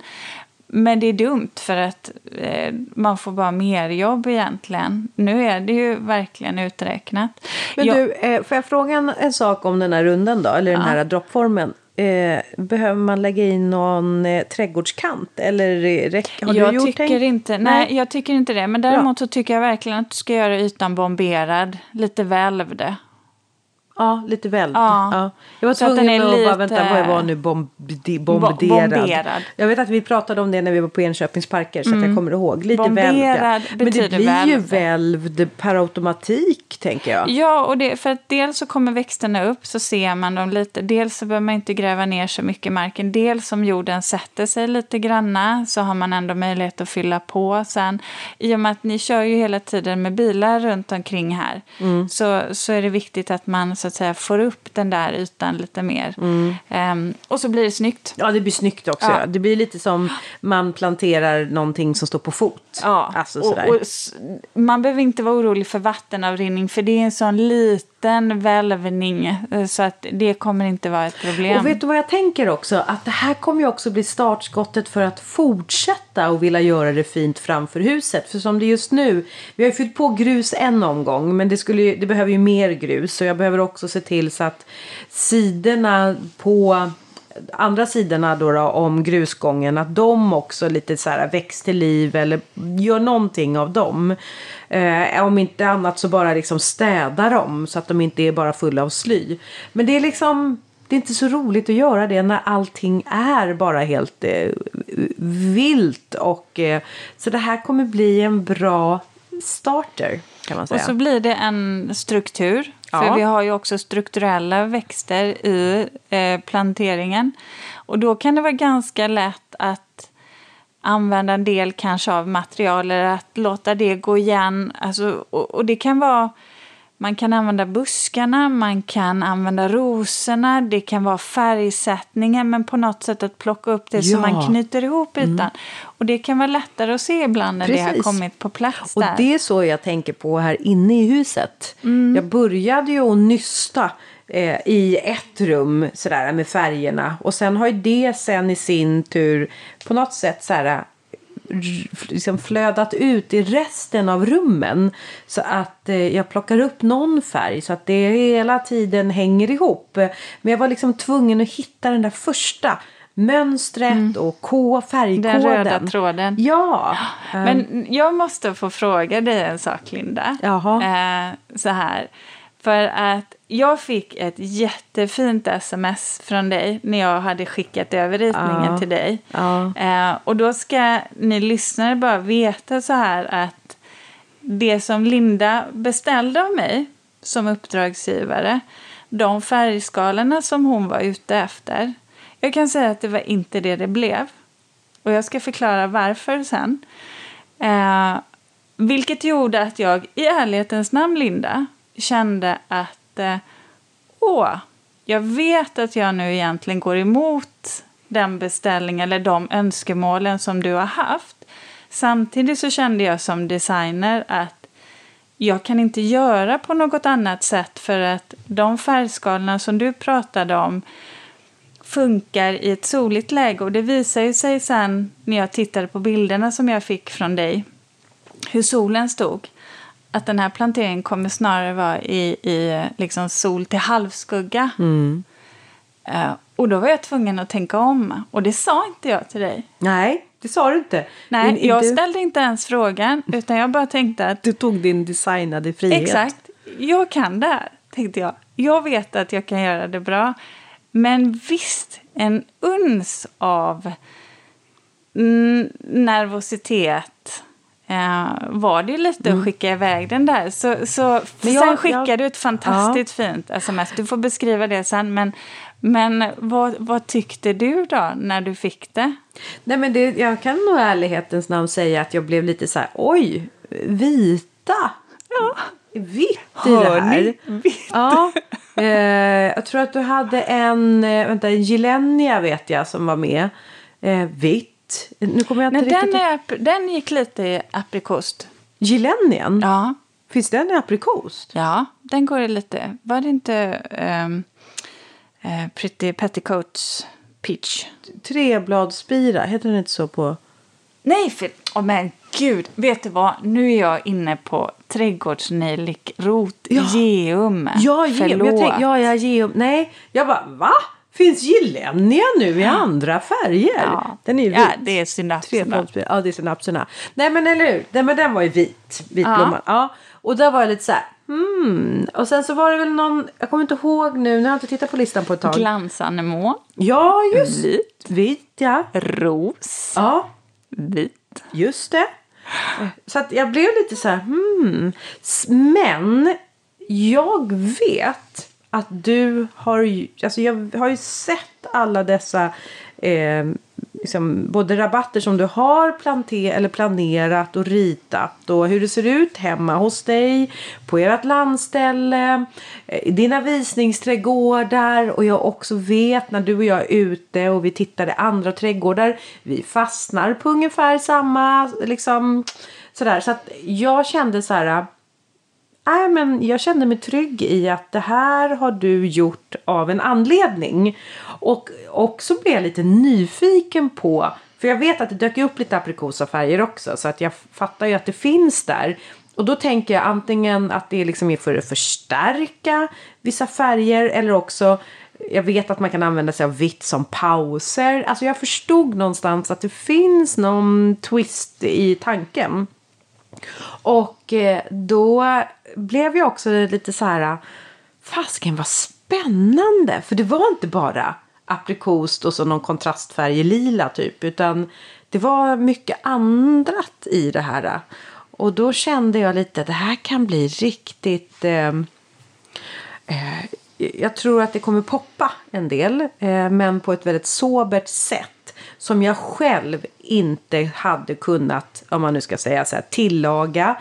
Men det är dumt för att eh, man får bara mer jobb egentligen. Nu är det ju verkligen uträknat. Men jag, du, eh, får jag fråga en, en, sak om den här runden då, eller den ja. här droppformen? Eh, behöver man lägga in någon eh, trädgårdskant? Eller har jag du gjort tycker tänk? inte, nej, nej, jag tycker inte det. Men däremot så tycker jag verkligen att du ska göra ytan bomberad, lite välvd. Ja, lite väl. Ja. ja. Jag var så tvungen att, att lite... bara vänta, vad var nu bombarderad? bomberad? Jag vet att vi pratade om det när vi var på Enköpings parker så mm. att jag mm. kommer ihåg. Lite välvd. Men det blir välvd. ju välvd per automatik tänker jag. Ja, och det, för att dels så kommer växterna upp så ser man dem lite. Dels så behöver man inte gräva ner så mycket i marken. Dels om jorden sätter sig lite granna så har man ändå möjlighet att fylla på sen. I och med att ni kör ju hela tiden med bilar runt omkring här mm. så, så är det viktigt att man så att säga får upp den där ytan lite mer. Mm. Um, och så blir det snyggt. Ja, det blir snyggt också. Ja. Det blir lite som man planterar någonting som står på fot. Ja, alltså, och, och, man behöver inte vara orolig för vattenavrinning för det är en sån liten välvning eh, så att det kommer inte vara ett problem. Och vet du vad jag tänker också? Att det här kommer ju också bli startskottet för att fortsätta och vilja göra det fint framför huset. För som det är just nu, vi har ju fyllt på grus en omgång men det, skulle, det behöver ju mer grus så jag behöver också se till så att sidorna på andra sidorna då, då, om grusgången, att de också lite så här väcks till liv eller gör någonting av dem. Eh, om inte annat så bara liksom städa dem så att de inte är bara fulla av sly. Men det är liksom, det är inte så roligt att göra det när allting är bara helt eh, vilt. Och, eh, så det här kommer bli en bra starter. Kan man säga. Och så blir det en struktur. Ja. För vi har ju också strukturella växter i eh, planteringen. Och då kan det vara ganska lätt att använda en del kanske av material eller att låta det gå igen. Alltså, och, och det kan vara man kan använda buskarna, man kan använda rosorna, det kan vara färgsättningen men på något sätt att plocka upp det ja. så man knyter ihop ytan. Mm. Och det kan vara lättare att se ibland när Precis. det har kommit på plats. Och där. det är så jag tänker på här inne i huset. Mm. Jag började ju att nysta eh, i ett rum sådär med färgerna och sen har ju det sen i sin tur på något sätt så här liksom flödat ut i resten av rummen. Så att eh, jag plockar upp någon färg så att det hela tiden hänger ihop. Men jag var liksom tvungen att hitta den där första mönstret mm. och K, färgkoden. Den röda tråden. Ja. Men jag måste få fråga dig en sak, Linda. Jaha. Eh, så här. För att jag fick ett jättefint sms från dig när jag hade skickat över ritningen ja. till dig. Ja. Eh, och då ska ni lyssnare bara veta så här att det som Linda beställde av mig som uppdragsgivare, de färgskalorna som hon var ute efter, jag kan säga att det var inte det det blev. Och jag ska förklara varför sen. Eh, vilket gjorde att jag i ärlighetens namn, Linda, kände att eh, åh, jag vet att jag nu egentligen går emot den beställningen eller de önskemålen som du har haft. Samtidigt så kände jag som designer att jag kan inte göra på något annat sätt för att de färgskalorna som du pratade om funkar i ett soligt läge. Och det visar ju sig sen när jag tittade på bilderna som jag fick från dig hur solen stod att den här planteringen kommer snarare vara i, i liksom sol till halvskugga. Mm. Uh, och då var jag tvungen att tänka om. Och det sa inte jag till dig. Nej, det sa du inte. Nej, din, jag inte... ställde inte ens frågan. Utan jag bara tänkte att... Du tog din designade frihet. Exakt. Jag kan det här, tänkte jag. Jag vet att jag kan göra det bra. Men visst, en uns av nervositet var det lite mm. att skicka iväg den där. Så, så men jag, sen skickade jag, du ett fantastiskt ja. fint sms. Du får beskriva det sen. Men, men vad, vad tyckte du då när du fick det? Nej, men det, jag kan nog i ärlighetens namn säga att jag blev lite så här, oj, vita. Ja. vitt i det här. Vitt. Ja, eh, jag tror att du hade en, eh, vänta, en Gilenia vet jag som var med. Eh, vitt. Nu kommer jag inte Nej, riktigt... den, är, den gick lite i aprikost. Gilenian? Ja. Finns den i aprikost? Ja, den går i lite. Var det inte um, uh, Pretty Petticoats Peach? Trebladsspira, heter den inte så på... Nej, för, oh, men gud, vet du vad? Nu är jag inne på trädgårdsnejlikrot, ja. geum. Ja, geum. Jag tänk, ja, ja, geum. Nej, jag bara, va? Finns Gillenia nu i andra färger? Ja. Den är ju vit. Ja, det är synapserna. Ja, det är synapserna. Nej, men eller hur? Den, men den var ju vit. Vitblomman. Ja. ja. Och där var jag lite så här, hmm. Och sen så var det väl någon, jag kommer inte ihåg nu, nu har jag inte tittat på listan på ett tag. Glansanemon. Ja, just Vit. Vit, ja. Ros. Ja. Vit. Just det. Så att jag blev lite så här, hmm. Men jag vet att du har, alltså jag har ju sett alla dessa eh, liksom, både rabatter som du har planter eller planerat och ritat och hur det ser ut hemma hos dig, på ert landställe, eh, dina visningsträdgårdar och jag också vet när du och jag är ute och vi tittar i andra trädgårdar, vi fastnar på ungefär samma liksom sådär. Så att jag kände så här Nej, men jag kände mig trygg i att det här har du gjort av en anledning. Och också blev jag lite nyfiken på, för jag vet att det dök upp lite aprikosafärger också så att jag fattar ju att det finns där. Och då tänker jag antingen att det liksom är för att förstärka vissa färger eller också jag vet att man kan använda sig av vitt som pauser. Alltså jag förstod någonstans att det finns någon twist i tanken. Och eh, då blev jag också lite så här, fasken vad spännande. För det var inte bara aprikost och så någon kontrastfärg i lila typ. Utan det var mycket annat i det här. Och då kände jag lite att det här kan bli riktigt... Eh, eh, jag tror att det kommer poppa en del. Eh, men på ett väldigt sobert sätt. Som jag själv inte hade kunnat, om man nu ska säga så här, tillaga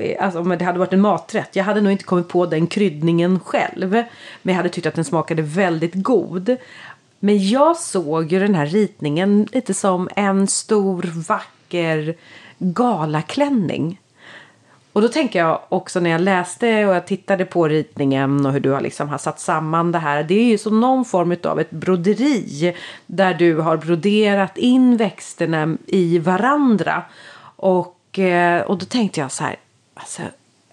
eh, Alltså om det hade varit en maträtt. Jag hade nog inte kommit på den kryddningen själv. Men jag hade tyckt att den smakade väldigt god. Men jag såg ju den här ritningen lite som en stor vacker galaklänning. Och då tänker jag också när jag läste och jag tittade på ritningen och hur du har liksom har satt samman det här. Det är ju som någon form av ett broderi där du har broderat in växterna i varandra. Och, eh, och då tänkte jag så här, alltså,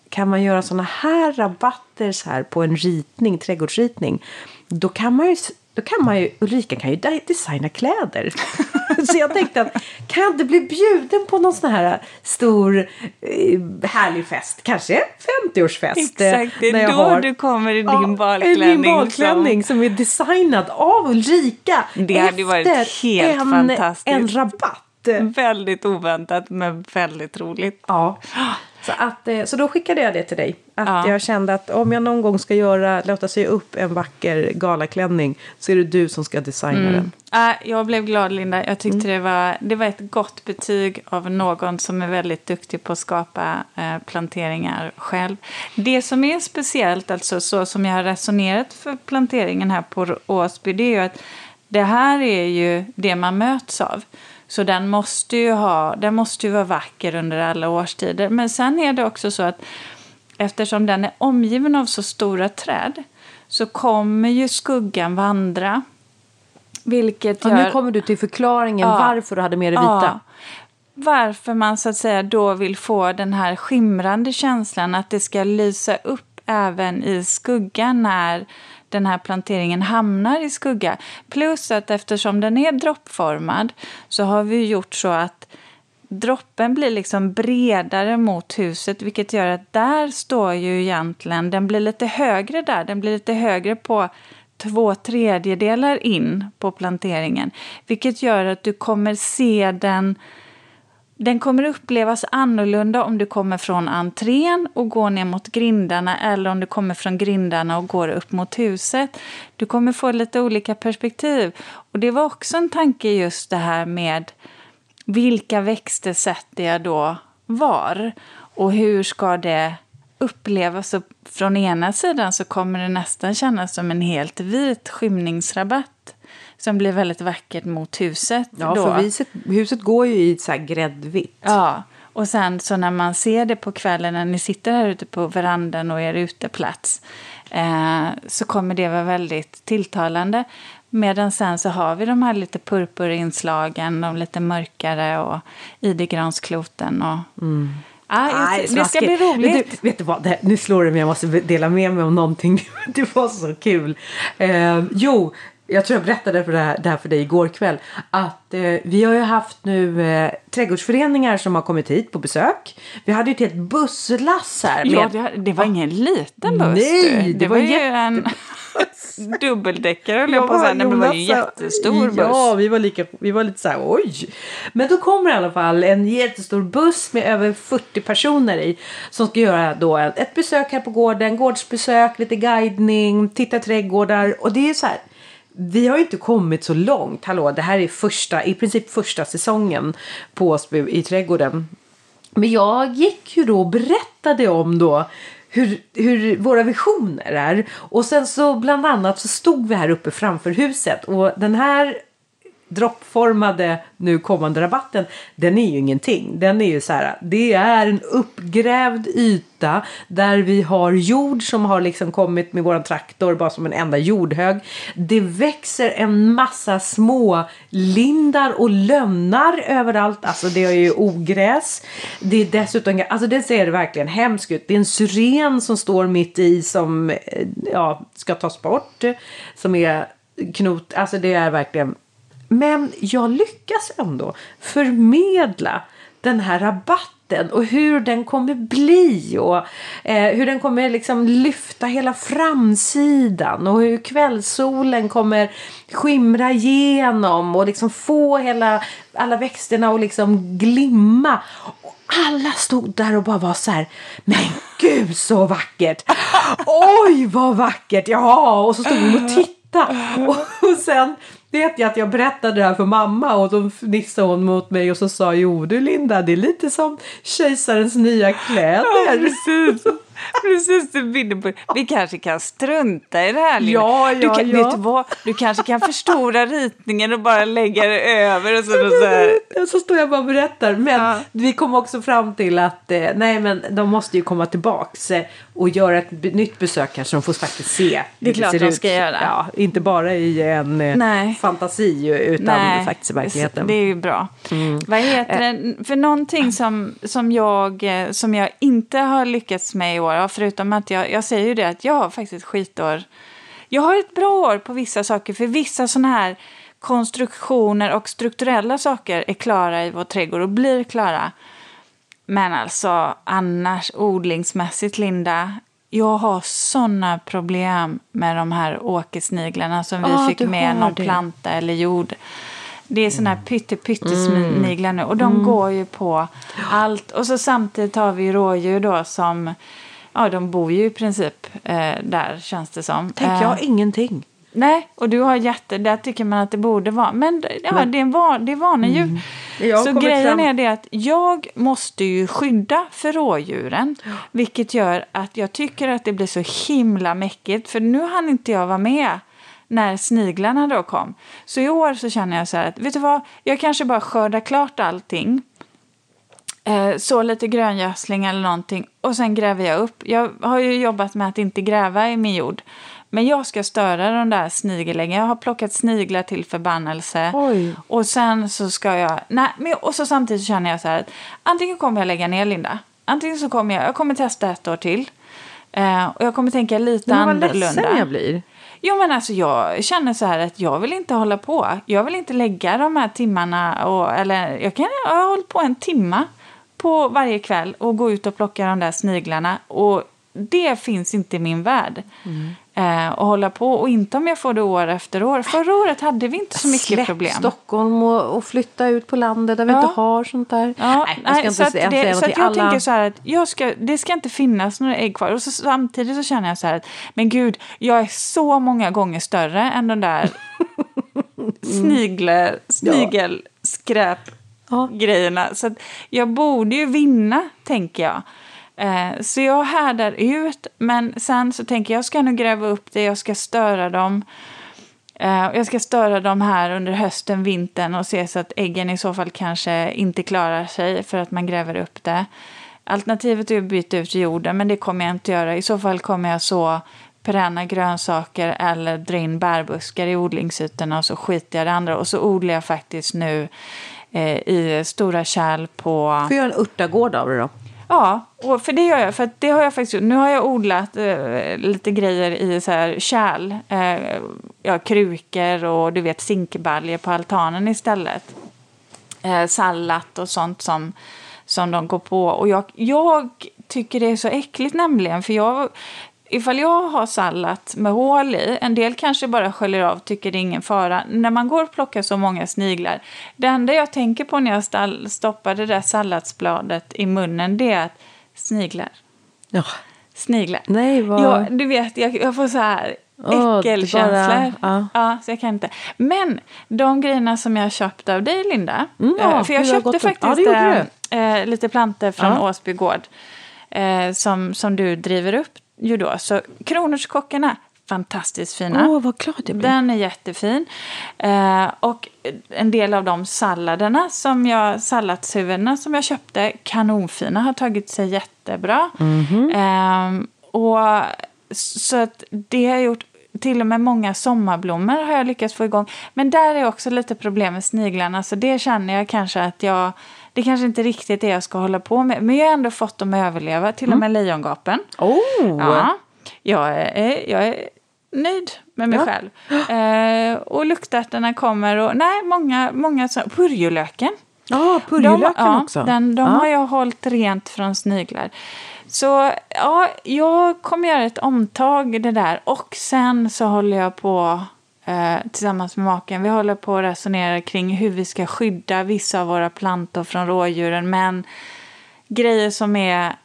kan man göra sådana här rabatter så här på en ritning, trädgårdsritning, då kan man ju då kan man ju, Ulrika kan ju designa kläder. *laughs* så jag tänkte att kan jag inte bli bjuden på någon sån här stor eh, härlig fest? Kanske 50-årsfest. Exakt, det är då har, du kommer i din ja, balklänning. Min balklänning som... som är designad av Ulrika. Det hade varit helt en, fantastiskt. En rabatt. Väldigt oväntat men väldigt roligt. Ja. Så, att, eh, så då skickade jag det till dig. Att ja. jag kände att om jag någon gång ska göra, låta sig upp en vacker galaklänning så är det du som ska designa mm. den. Äh, jag blev glad Linda. Jag tyckte mm. det, var, det var ett gott betyg av någon som är väldigt duktig på att skapa eh, planteringar själv. Det som är speciellt, alltså så som jag har resonerat för planteringen här på Åsby, det är ju att det här är ju det man möts av. Så den måste ju, ha, den måste ju vara vacker under alla årstider. Men sen är det också så att eftersom den är omgiven av så stora träd så kommer ju skuggan vandra. Vilket gör... Och nu kommer du till förklaringen ja, varför du hade med det vita. Ja, varför man så att säga då vill få den här skimrande känslan att det ska lysa upp även i skuggan när den här planteringen hamnar i skugga. Plus att eftersom den är droppformad så har vi gjort så att droppen blir liksom bredare mot huset vilket gör att där står ju egentligen, den blir lite högre där, den blir lite högre på två tredjedelar in på planteringen. Vilket gör att du kommer se den den kommer upplevas annorlunda om du kommer från entrén och går ner mot grindarna eller om du kommer från grindarna och går upp mot huset. Du kommer få lite olika perspektiv. Och det var också en tanke just det här med vilka växter sätter jag då var? Och hur ska det upplevas? Och från ena sidan så kommer det nästan kännas som en helt vit skymningsrabatt som blir väldigt vackert mot huset. Ja, då. för huset, huset går ju i så här gräddvitt. Ja, och sen så när man ser det på kvällen när ni sitter här ute på verandan och er uteplats eh, så kommer det vara väldigt tilltalande. Medan sen så har vi de här lite purpurinslagen, de lite mörkare och idegranskloten och mm. Ah, Nej, det ska bli roligt. Du, vet du vad, det, nu slår det mig, jag måste dela med mig om någonting. *laughs* det var så kul. Eh, jo, jag tror jag berättade för det, här, det här för dig igår kväll. Att eh, vi har ju haft nu eh, trädgårdsföreningar som har kommit hit på besök. Vi hade ju ett helt busslass här. Med, ja, det, det var ingen liten buss. Nej, det, det var, var ju en *laughs* *laughs* dubbeldäckare höll jag på att säga. Det var ju en jättestor buss. Ja, vi var, lika, vi var lite så här oj. Men då kommer i alla fall en jättestor buss med över 40 personer i. Som ska göra då ett besök här på gården. Gårdsbesök, lite guidning, titta trädgårdar. Och det är så här vi har ju inte kommit så långt. Hallå, det här är första, i princip första säsongen på Åsby i trädgården. Men jag gick ju då och berättade om då hur, hur våra visioner är. Och sen så bland annat så stod vi här uppe framför huset och den här droppformade nu kommande rabatten, den är ju ingenting. Den är ju så här, det är en uppgrävd yta där vi har jord som har liksom kommit med våran traktor bara som en enda jordhög. Det växer en massa små lindar och lönnar överallt. Alltså det är ju ogräs. Det är dessutom, alltså det ser verkligen hemskt ut. Det är en syren som står mitt i som eh, ja, ska tas bort. Som är knot, alltså det är verkligen men jag lyckas ändå förmedla den här rabatten och hur den kommer bli och eh, hur den kommer liksom lyfta hela framsidan och hur kvällssolen kommer skimra igenom och liksom få hela, alla växterna att liksom glimma. Och alla stod där och bara var så här, men gud så vackert! Oj vad vackert! Ja, och så stod de och tittade och, och sen vet jag att jag berättade det här för mamma och då fnissade hon mot mig och så sa jo du Linda det är lite som kejsarens nya kläder. Ja, precis. *laughs* Precis, du på Vi kanske kan strunta i det här. Ja, ja, du, kan, ja. Vet du, vad? du kanske kan förstora ritningen och bara lägga det över. Och så, och så, så står jag bara och berättar. Men ja. vi kom också fram till att eh, nej, men de måste ju komma tillbaks eh, och göra ett nytt besök här så de får faktiskt se. Det är klart det de ska ut. göra. Ja, inte bara i en eh, nej. fantasi utan nej. faktiskt i verkligheten. Det är ju bra. Mm. Vad heter det? För någonting som, som, jag, som jag inte har lyckats med i år, förutom att jag, jag säger ju det att jag har faktiskt skitår. Jag har ett bra år på vissa saker, för vissa sådana här konstruktioner och strukturella saker är klara i vår trädgård och blir klara. Men alltså annars odlingsmässigt, Linda, jag har sådana problem med de här åkersniglarna som vi oh, fick med någon det. planta eller jord. Det är sådana här pytte pyttesniglar mm. nu och de mm. går ju på allt. Och så samtidigt har vi rådjur då som Ja, de bor ju i princip eh, där känns det som. Tänk, jag har eh, ingenting. Nej, och du har jätte, där tycker man att det borde vara. Men, ja, Men. det är, van, det är vanedjur. Mm. Så grejen fram. är det att jag måste ju skydda för rådjuren. Vilket gör att jag tycker att det blir så himla mäckigt. För nu hann inte jag vara med när sniglarna då kom. Så i år så känner jag så här att, vet du vad, jag kanske bara skördar klart allting. Eh, så lite gröngödsling eller någonting och sen gräver jag upp. Jag har ju jobbat med att inte gräva i min jord. Men jag ska störa de där snigeläggen. Jag har plockat sniglar till förbannelse. Oj. Och sen så ska jag... Nej, men, och så samtidigt känner jag så här att antingen kommer jag lägga ner Linda. Antingen så kommer jag... Jag kommer testa ett år till. Eh, och jag kommer tänka lite men annorlunda. Men vad ledsen jag blir. Jo men alltså jag känner så här att jag vill inte hålla på. Jag vill inte lägga de här timmarna och... Eller jag kan... Jag har hållit på en timma på varje kväll och gå ut och plocka de där sniglarna. Och det finns inte i min värld. Mm. Eh, och hålla på. Och inte om jag får det år efter år. Förra året hade vi inte så mycket Släpp problem. Stockholm och, och, flytta ut på landet där vi inte har sånt där. Ja, nej, jag ska så säga, det, så jag alla... tänker så här att jag ska, det ska inte finnas några ägg kvar. Och så, samtidigt så känner jag så här att men gud, jag är så många gånger större än den där *laughs* snigel, snigelskräp ja. grejerna. Så jag borde ju vinna, tänker jag. Eh, så jag härdar ut, men sen så tänker jag, jag ska nog gräva upp det, jag ska störa dem. Eh, jag ska störa dem här under hösten, vintern och se så att äggen i så fall kanske inte klarar sig för att man gräver upp det. Alternativet är att byta ut jorden, men det kommer jag inte göra. I så fall kommer jag så perenna grönsaker eller dra in bärbuskar i odlingsytorna och så skiter jag i det andra. Och så odlar jag faktiskt nu i stora kärl på... Får jag en örtagård av det då? Ja, och för det gör jag. För det har jag faktiskt Nu har jag odlat eh, lite grejer i så här kärl. Eh, ja, krukor och du vet zinkbaljer på altanen istället. Eh, sallad och sånt som, som de går på. Och jag, jag tycker det är så äckligt nämligen. För jag, ifall jag har sallad med hål i, en del kanske bara sköljer av, tycker det är ingen fara. När man går och plockar så många sniglar, det enda jag tänker på när jag stoppar det där salladsbladet i munnen, det är att sniglar. Ja. Sniglar. Nej, vad... Ja, du vet, jag, jag får så här äckelkänslor. ja. ja. så jag kan inte. Men de grejerna som jag köpt av dig, Linda. Mm, ja, för jag köpte faktiskt ja, äh, lite planter från ja. Åsby gård. Äh, som, som du driver upp ju då. Så kronärtskockarna, fantastiskt fina. Åh, vad glad jag blir. Den är jättefin. Eh, och en del av de salladerna som jag, salladshuvudena som jag köpte, kanonfina, har tagit sig jättebra. Mm -hmm. eh, och så att det har gjort till och med många sommarblommor har jag lyckats få igång. Men där är också lite problem med sniglarna, så det känner jag kanske att jag det kanske inte riktigt är det jag ska hålla på med. Men jag har ändå fått dem att överleva, till och med mm. lejongapen. Oh. Ja, jag är, jag är nöjd med mig ja. själv. Eh, och luktärtorna kommer och nej, många, många så, purjolöken. Ja, purjolöken ja, också. Den, de ja. har jag hållit rent från sniglar. Så ja, jag kommer göra ett omtag det där. Och sen så håller jag på eh, tillsammans med maken. Vi håller på att resonera kring hur vi ska skydda vissa av våra plantor från rådjuren. Men grejer som är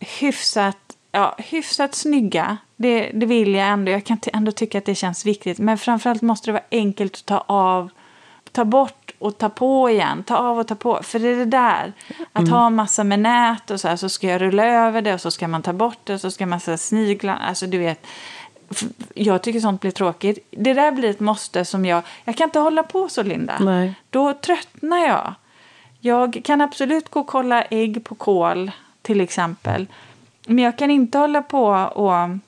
hyfsat, ja, hyfsat snygga, det, det vill jag ändå. Jag kan ändå tycka att det känns viktigt. Men framförallt måste det vara enkelt att ta av, ta bort och ta på igen. Ta av och ta på. För det är det där. Att mm. ha massa med nät och så här, så ska jag rulla över det och så ska man ta bort det och så ska man snigla. Alltså du vet jag tycker sånt blir tråkigt. Det där blir ett måste som jag... Jag kan inte hålla på så, Linda. Nej. Då tröttnar jag. Jag kan absolut gå och kolla ägg på kol, till exempel. Men jag kan inte hålla på och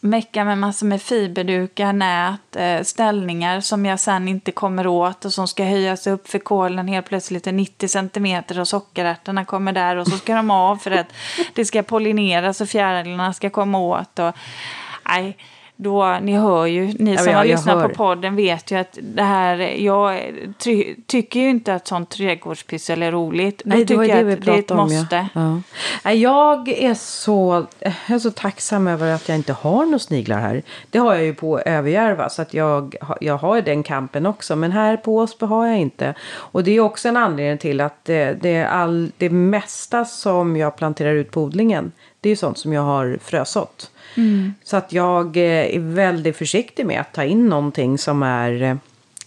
mecka med massor med fiberdukar, nät, eh, ställningar som jag sen inte kommer åt och som ska höjas upp för kolen helt plötsligt är 90 centimeter och sockerärtorna kommer där och så ska de av för att det ska pollineras och fjärilarna ska komma åt. Och, nej, då, ni hör ju, ni som ja, har lyssnat hör. på podden vet ju att det här, jag ty, tycker ju inte att sånt trädgårdspyssel är roligt. Nej, tycker det, det, att det är ett om, måste. Ja. Ja. Jag, är så, jag är så tacksam över att jag inte har några sniglar här. Det har jag ju på Överjärva så att jag, jag har den kampen också. Men här på Åsby har jag inte. Och det är också en anledning till att det, det, all, det mesta som jag planterar ut på odlingen det är sånt som jag har frösått. Mm. Så att jag eh, är väldigt försiktig med att ta in någonting som är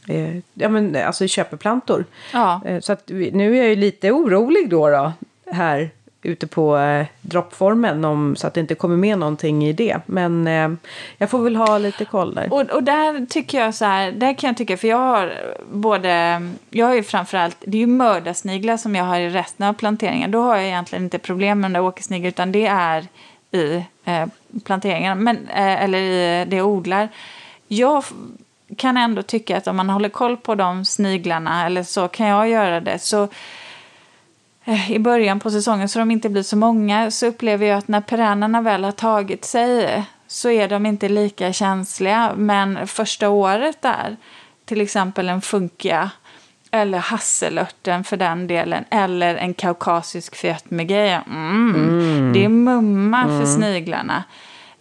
eh, ja, men, alltså köpeplantor. Ja. Eh, så att nu är jag ju lite orolig då, då här ute på eh, droppformen om, så att det inte kommer med någonting i det. Men eh, jag får väl ha lite koll där. Och, och där tycker jag så här, där kan jag tycka, för jag har både, jag har ju framförallt, det är ju mördarsniglar som jag har i resten av planteringen. Då har jag egentligen inte problem med den där åkersnigeln utan det är i eh, men, eh, eller i det jag odlar. Jag kan ändå tycka att om man håller koll på de sniglarna, eller så kan jag göra det, så eh, i början på säsongen så de inte blir så många så upplever jag att när perennerna väl har tagit sig så är de inte lika känsliga. Men första året där, till exempel en funkia eller hasselörten för den delen. Eller en kaukasisk fötmegej. Mm. Mm. Det är mumma mm. för sniglarna.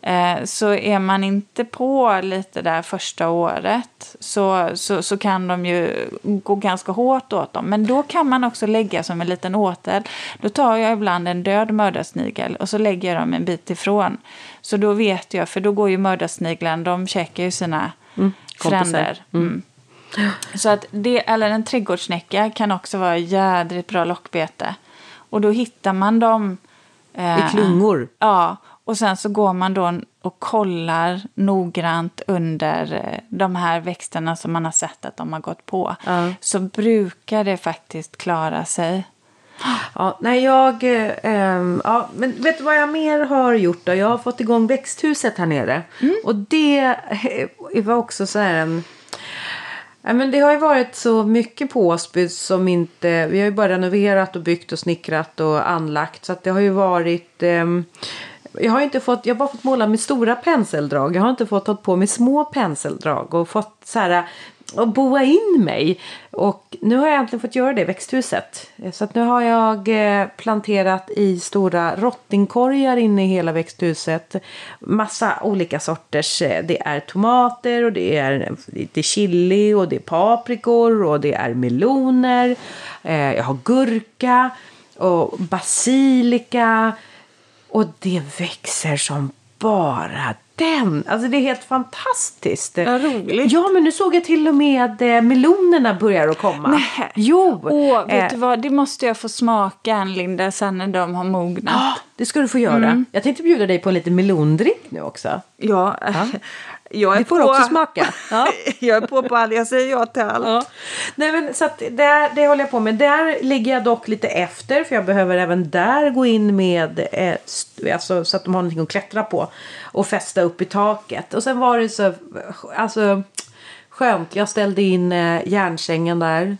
Eh, så är man inte på lite där första året så, så, så kan de ju gå ganska hårt åt dem. Men då kan man också lägga som en liten åtel. Då tar jag ibland en död mördarsnigel och så lägger jag dem en bit ifrån. Så då vet jag, för då går ju mördarsniglarna, de käkar ju sina mm. fränder. Mm. Mm. Så att det, eller en trädgårdssnäcka kan också vara jädrigt bra lockbete. Och då hittar man dem I klungor? Ja, och sen så går man då och kollar noggrant under eh, de här växterna som man har sett att de har gått på. Ja. Så brukar det faktiskt klara sig. Ja, nej, jag... Eh, ehm, ja, men vet du vad jag mer har gjort då? Jag har fått igång växthuset här nere. Och det eh, var också så här en... Ja, men det har ju varit så mycket på Åsby som inte... Vi har ju bara renoverat och byggt och snickrat och anlagt. Så att det har ju varit... Eh, jag har, inte fått, jag har bara fått måla med stora penseldrag. Jag har inte fått ta på med små penseldrag och fått så här, och boa in mig. Och nu har jag äntligen fått göra det i växthuset. Så att nu har jag eh, planterat i stora rottingkorgar inne i hela växthuset. Massa olika sorters. Eh, det är tomater och det är lite chili och det är paprikor och det är meloner. Eh, jag har gurka och basilika. Och det växer som bara den. Alltså det är helt fantastiskt. Vad roligt. Ja, men nu såg jag till och med eh, melonerna börjar att komma. Nej. Jo. Åh, vet eh, du vad? Det måste jag få smaka, Linda, sen när de har mognat. ja, det ska du få göra. Mm. Jag tänkte bjuda dig på en liten melondrick nu också. Ja, *laughs* jag är Du får på, också smaka. *laughs* Ja. jag är på på allt. Jag säger ja till allt. Ja. Nej, men, så där, det håller jag på med. Där ligger jag dock lite efter för jag behöver även där gå in med eh, alltså, så att de har någonting att klättra på och fästa upp i taket. Och sen var det så alltså, skönt. Jag ställde in eh, järnsängen där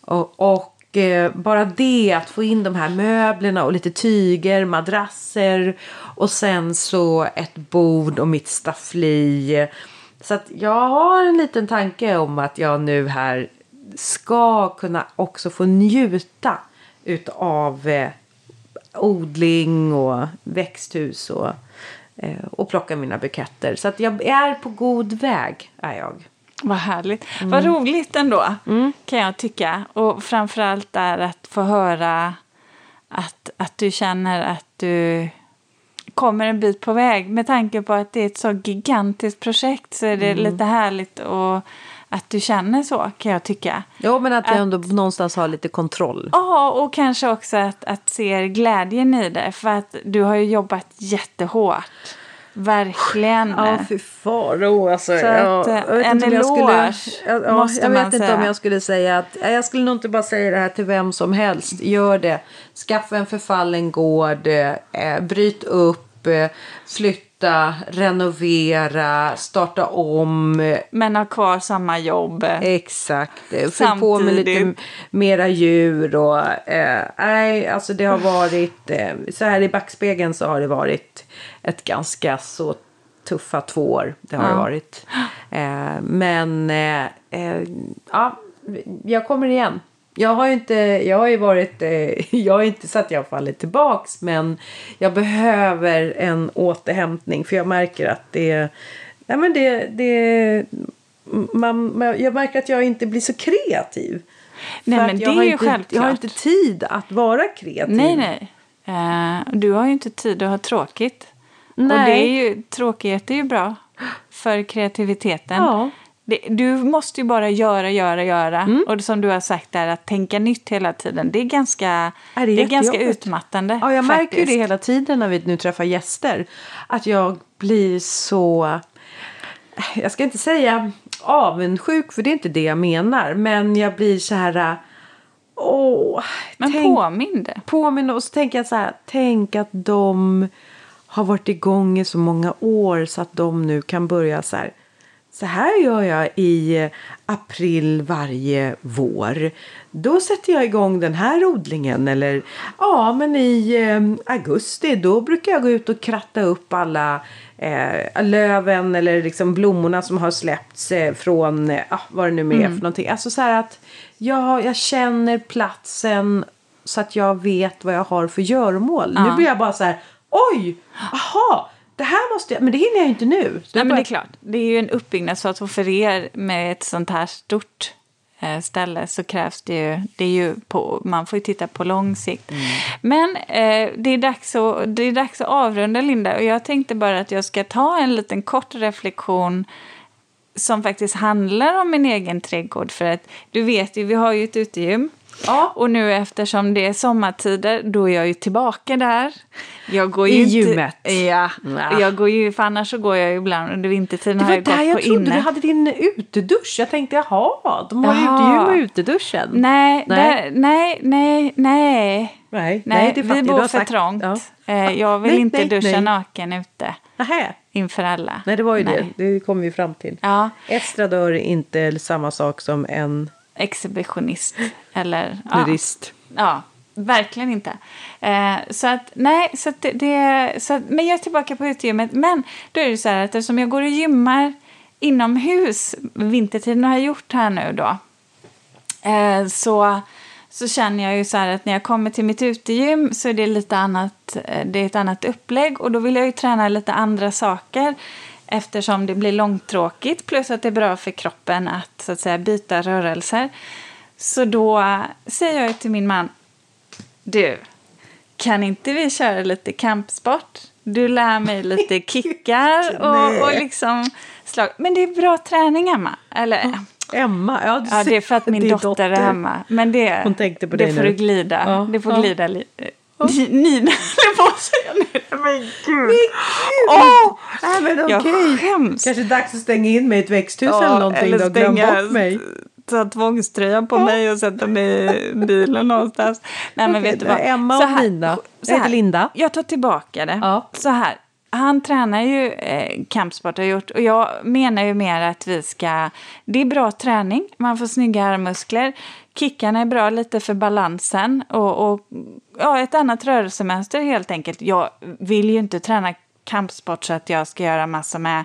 och, och eh, bara det att få in de här möblerna och lite tyger, madrasser och sen så ett bord och mitt staffli. Så att jag har en liten tanke om att jag nu här ska kunna också få njuta utav eh, odling och växthus och, eh, och plocka mina buketter. Så att jag är på god väg är jag. Vad härligt. Mm. Vad roligt ändå, kan jag tycka. Och framförallt är att få höra att, att du känner att du kommer en bit på väg. Med tanke på att det är ett så gigantiskt projekt så är det Mm. lite härligt och att du känner så, kan jag tycka. Jo men att jag ändå någonstans har lite kontroll. Ja, och kanske också att, att se glädjen i det. För att du har ju jobbat jättehårt. Verkligen. Ja, fy faro. Alltså, Så ja, att, eh, jag vet en jag skulle, eloge ja, ja, måste Jag man vet inte säga. om jag skulle säga att... ja, Jag skulle nog inte bara säga det här till vem som helst. Gör det. Skaffa en förfallen gård. Eh, bryt upp. Eh, flytta. Renovera. Starta om. Men har kvar samma jobb. Exakt. Eh, Fyll på med lite mera djur. Och, eh, nej, alltså det har varit... Eh, så här i backspegeln så har det varit ett ganska så tuffa två år. Det har det varit. Eh, men eh, ja, jag kommer igen. Jag har ju inte, jag har varit, eh, *laughs* jag har inte så att jag har fallit tillbaks men jag behöver en återhämtning för jag märker att det, nej men det, det man, jag märker att jag inte blir så kreativ. Nej, men det har är ju inte, självklart. Jag har inte tid att vara kreativ. Nej, nej. Eh, du har ju inte tid att ha tråkigt. Och Nej. det är ju, tråkighet är ju bra för kreativiteten. Ja. Det, du måste ju bara göra, göra, göra. Mm. Och som du har sagt där, att tänka nytt hela tiden. Det är ganska, Ja, det är det är ganska utmattande. Ja, jag märker ju faktiskt. det hela tiden när vi nu träffar gäster. Att jag blir så... Jag ska inte säga avundsjuk, för det är inte det jag menar. Men jag blir så här... Åh, Men tänk, påminn det. påminn och så tänker jag så här. Tänk att de har varit igång i så många år så att de nu kan börja så här. Så här gör jag i april varje vår. Då sätter jag igång den här odlingen. Eller ja, men i eh, augusti då brukar jag gå ut och kratta upp alla eh, löven eller liksom blommorna som har släppts eh, från eh, ah, vad det nu är för någonting. Alltså så här att jag, jag känner platsen så att jag vet vad jag har för göromål. Nu Ja. blir jag bara så här, oj, aha, det här måste jag, men det hinner jag inte nu. Nej, jag men bara- det är klart. Det är ju en uppbyggnadsfas och för er med ett sånt här stort eh, ställe så krävs det ju, det är ju på, man får ju titta på lång sikt. Mm. Men eh, det, är dags att, det är dags att avrunda Linda och jag tänkte bara att jag ska ta en liten kort reflektion som faktiskt handlar om min egen trädgård. För att du vet ju, vi har ju ett utegym. Ja. Och nu eftersom det är sommartider, då är jag ju tillbaka där. Jag går ju I inte, gymmet? Ja. ja. Jag går ju, för annars så går jag ju ibland under vintertiden har jag gått jag på trodde inne. du hade din utedusch. Jag tänkte jaha, de har ja. utegym och uteduschen. Nej, nej, där, nej, nej, nej. Nej, nej, det vi bor för trångt. Ja. Eh, jag vill nej, inte nej, duscha nej. naken ute. Nähä. Inför alla. Nej, det var ju det. Det kom vi fram till. Ja. Estradör är inte samma sak som en exhibitionist. Eller, Nudist. Ja, ja, verkligen inte. Eh, så att, nej, så att det, det, så att, men jag är tillbaka på utegymmet. Men då är det så här att eftersom jag går och gymmar inomhus vintertiden har jag gjort här nu då. Eh, så, så känner jag ju så här att när jag kommer till mitt utegym så är det lite annat, eh, det är ett annat upplägg och då vill jag ju träna lite andra saker eftersom det blir långtråkigt plus att det är bra för kroppen att, så att säga, byta rörelser. Så då säger jag till min man, du, kan inte vi köra lite kampsport? Du lär mig lite *laughs* kickar och, och liksom slag. Men det är bra träning, Emma. Eller, Emma? Ja, ja, det är för att min dotter, dotter, är hemma. Men det, Hon tänkte på det får du glida. Ja. Det får glida lite. Nina höll på att säga nu. Men gud! Oh, Nej, men okej. Okay. Jag skäms. Kanske dags att stänga in mig i ett växthus ja, eller någonting. Eller då. Glöm bort mig. Ta tvångströjan på mig och sätta mig i bilen någonstans. Nej men vet du vad. Emma och Nina. Jag heter Linda. Jag tar tillbaka det. Ja. Så här. Han tränar ju eh, kampsport gjort och jag menar ju mer att vi ska... Det är bra träning, man får snygga armmuskler. Kickarna är bra lite för balansen och, och ja, ett annat rörelsemönster helt enkelt. Jag vill ju inte träna kampsport så att jag ska göra massor med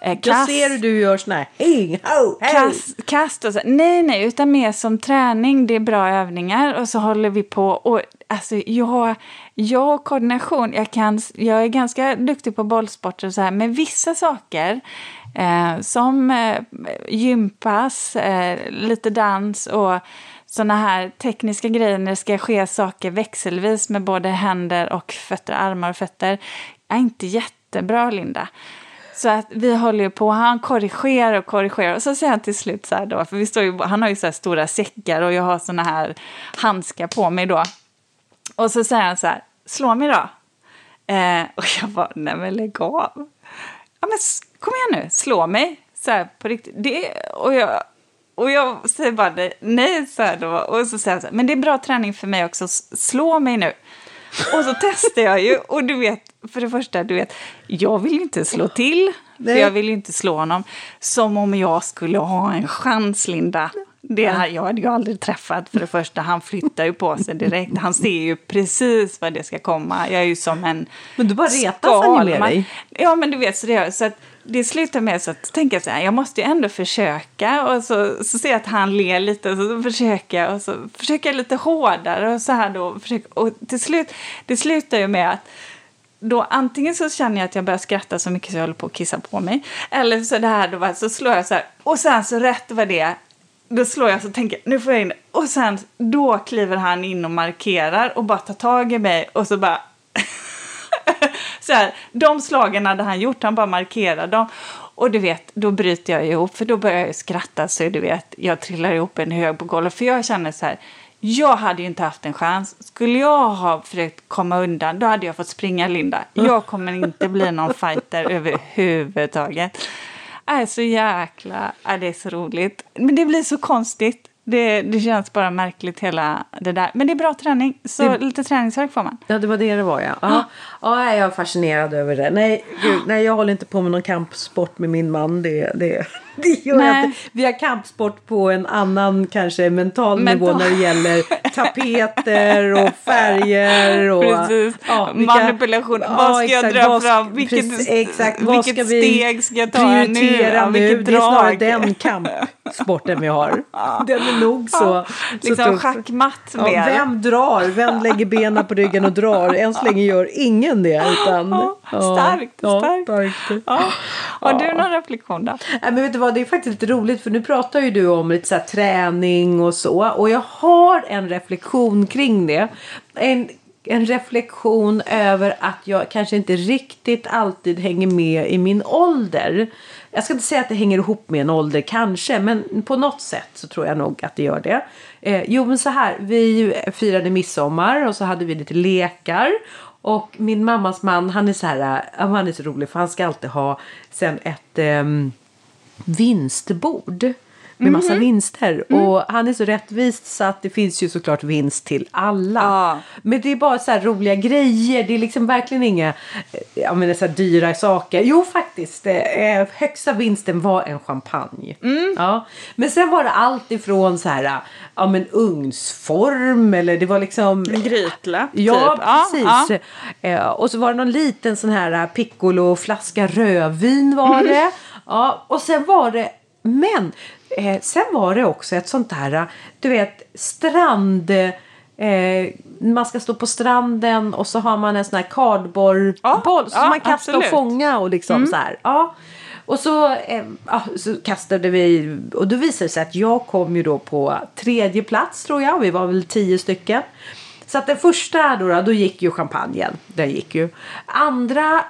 eh, kast. Jag ser du gör såna här hej, ho, hej. Kast, kast och så. Nej, nej, utan mer som träning. Det är bra övningar och så håller vi på. Och alltså, jag, jag koordination, jag, kan, jag är ganska duktig på bollsporter och så här, men vissa saker eh, som eh, gympass, eh, lite dans och sådana här tekniska grejer när det ska ske saker växelvis med både händer och fötter, armar och fötter är inte jättebra, Linda. Så att vi håller ju på, han korrigerar och korrigerar och så säger han till slut så här då, för vi står ju, han har ju så här stora säckar och jag har såna här handskar på mig då. Och så säger han så här, slå mig då. Eh, och jag bara, nej men lägg av. Ja men kom igen nu, slå mig. Så här på riktigt. Det, och jag, och jag säger bara nej, så här då. Och så säger han så här, men det är bra träning för mig också, slå mig nu. Och så testar jag ju, och du vet, för det första, du vet, jag vill ju inte slå till, nej. för jag vill ju inte slå honom. Som om jag skulle ha en chans, Linda. Det här, jag hade ju aldrig träffat för det första. Han flyttar ju på sig direkt. Han ser ju precis vad det ska komma. Jag är ju som en Men du bara retas han med dig? Ja, men du vet, så det, så att det slutar med så att tänka så här, jag måste ju ändå försöka. Och så, så ser jag att han ler lite och så försöker jag. Och så försöker jag lite hårdare och så här då. Försöker, och till slut, det slutar ju med att då antingen så känner jag att jag börjar skratta så mycket så jag håller på att kissa på mig. Eller så det här då, så slår jag så här. Och sen så rätt vad det då slår jag så tänker nu får jag in Och sen då kliver han in och markerar och bara tar tag i mig och så bara *laughs* så här, de slagen hade han gjort, han bara markerade dem. Och du vet, då bryter jag ihop, för då börjar jag skratta så du vet, jag trillar ihop en hög på golvet. För jag känner så här, jag hade ju inte haft en chans. Skulle jag ha försökt komma undan, då hade jag fått springa, Linda. Jag kommer inte bli någon fighter *laughs* överhuvudtaget. Är så jäkla, är det är så roligt. Men det blir så konstigt. Det, det känns bara märkligt hela det där. Men det är bra träning, så det, lite träningsverk får man. Ja, det var det det var ja. Ja, ja jag är fascinerad över det. Nej, gud, nej, jag håller inte på med någon kampsport med min man. Det, det, *laughs* det gör jag inte. Vi har kampsport på en annan kanske mental, mental. nivå när det gäller *laughs* tapeter och färger. Och, precis. Ja, vilka, Manipulation. Ja, vad ska exakt, jag dra vad, fram? Vilket, precis, exakt, vilket ska steg ska jag ta prioritera nu? nu? det är snarare den *laughs* kampsporten vi har. Den är nog så, ja, så liksom schackmatt ja, Vem drar? Vem lägger benen på ryggen och drar? Än så länge gör ingen det. Utan, starkt. Starkt. starkt. Har du någon reflektion då? men vet du vad, det är faktiskt lite roligt för nu pratar ju du om lite så träning och så. Och jag har en reflektion kring det. En, en reflektion över att jag kanske inte riktigt alltid hänger med i min ålder. jag ska inte säga att det hänger ihop med en ålder kanske, men på något sätt så tror jag nog att det gör det. Eh, jo men så här, vi firade midsommar och så hade vi lite lekar. Och min mammas man han är så här, eh, han är så rolig för han ska alltid ha sen ett eh, vinstbord med massa mm. vinster. Mm. Och han är så rättvist så att det finns ju såklart vinst till alla. Ah. Men det är bara så roliga grejer. Det är liksom verkligen inga eh, jag menar, så dyra saker. Jo faktiskt, eh, högsta vinsten var en champagne. Mm. Ja. Men sen var det allt ifrån så här, ja men ugnsform eller det var liksom... En grytla. Ja, typ. precis. Ja. Och så var det någon liten sån här piccolo flaska rödvin var det. Ja, och sen var det men Eh, sen var det också ett sånt här, du vet, strand... Eh, man ska stå på stranden och så har man en sån här kardborreboll ja, som ja, man kastar absolut. och fånga och liksom mm. så här. Ja. Och så, eh, så kastade vi och då visade det sig att jag kom ju då på tredje plats tror jag. Vi var väl tio stycken. Så att den första då, då gick ju champagnen. Den gick ju. Andra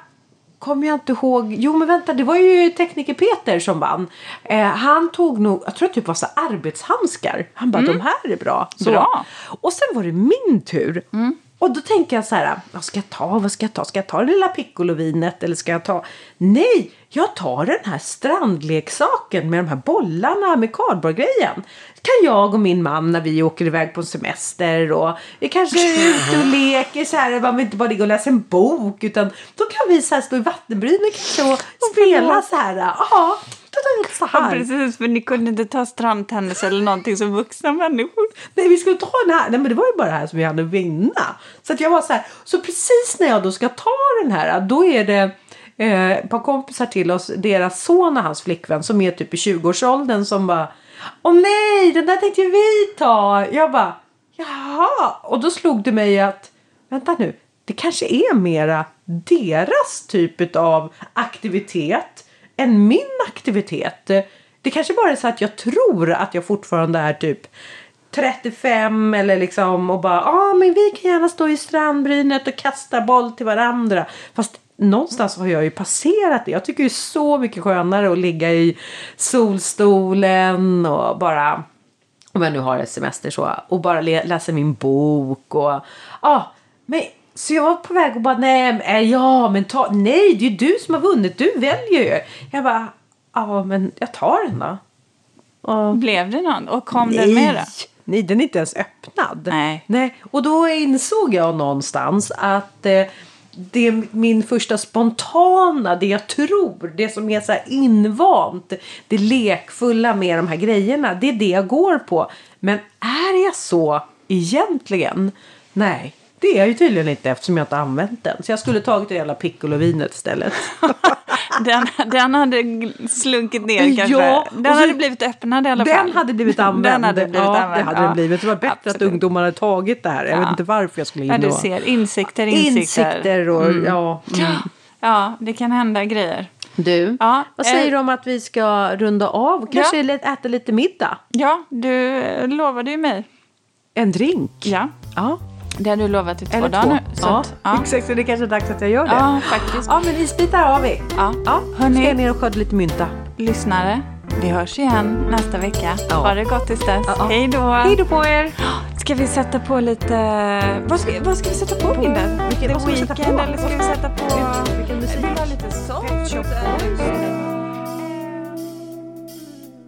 kommer jag inte ihåg. Jo men vänta det var ju tekniker Peter som vann. Eh, han tog nog, jag tror det typ var så arbetshandskar. Han bara mm. de här är bra. Så. bra. Och sen var det min tur. Mm. Och då tänker jag så här, vad ska jag ta, vad ska jag ta? Ska jag ta det lilla piccolovinet eller ska jag ta? Nej, jag tar den här strandleksaken med de här bollarna med kardborregrejen. Kan jag och min man när vi åker iväg på semester och vi kanske är ute och leker så här. Man vill inte bara ligga och läsa en bok utan då kan vi så här stå i vattenbrynen kanske och spela så här. Ja. Ja, precis, för ni kunde inte ta strandtennis eller någonting som vuxna människor. Nej, vi skulle ta den här. Nej, men det var ju bara det här som vi hade vinna. Så att jag var så här. Så precis när jag då ska ta den här, då är det eh, ett par kompisar till oss, deras son och hans flickvän som är typ i 20-årsåldern som bara Åh nej, den där tänkte vi ta. Jag bara Jaha. Och då slog det mig att vänta nu, det kanske är mera deras typ av aktivitet än min aktivitet. Det kanske bara är så att jag tror att jag fortfarande är typ 35 eller liksom och bara ja ah, men vi kan gärna stå i strandbrynet och kasta boll till varandra. Fast någonstans har jag ju passerat det. Jag tycker det är så mycket skönare att ligga i solstolen och bara om jag nu har ett semester så och bara läsa min bok och ja ah, men så jag var på väg och bara nej, eh, ja men ta, nej det är ju du som har vunnit, du väljer ju. Jag bara, ja men jag tar den då. Och, Blev det någon? Och kom nej, den med då? Nej, den är inte ens öppnad. Nej. nej. Och då insåg jag någonstans att eh, det är min första spontana, det jag tror, det som är så här invant, det lekfulla med de här grejerna, det är det jag går på. Men är jag så egentligen? Nej, det är jag ju tydligen inte eftersom jag inte använt den. Så jag skulle tagit det jävla piccolovinet istället. *laughs* den, den hade slunkit ner kanske. Ja, den så, hade blivit öppnad i alla fall. *laughs* Den hade blivit använd. Den hade blivit ja, använd. det hade ja, den blivit. Det var bättre Absolut. att ungdomar hade tagit det här. Jag ja. vet inte varför jag skulle in Ja, du ser. Insikter, insikter. Insikter och mm. ja. Mm. Ja, det kan hända grejer. Du, ja, vad säger eh, du om att vi ska runda av? Kanske ja. äta lite middag? Ja, du lovade ju mig. En drink? Ja. ja. Det har du lovat i två Eller dagar två. nu. ja, att, ja. exakt. Så det är kanske är dags att jag gör det. Ja, faktiskt. Ja, men isbitar har vi. Ja. Ja, Hörrni, ska jag ner och skörda lite mynta. Lyssnare, vi hörs igen nästa vecka. Ja. Ha det gott tills dess. Ja, Hej då. Hej då på er. Ska vi sätta på lite... Vad ska, vad ska vi sätta på, Linda? Vilken, The Weeknd eller ska vi sätta på... Vilken musik? lite sånt.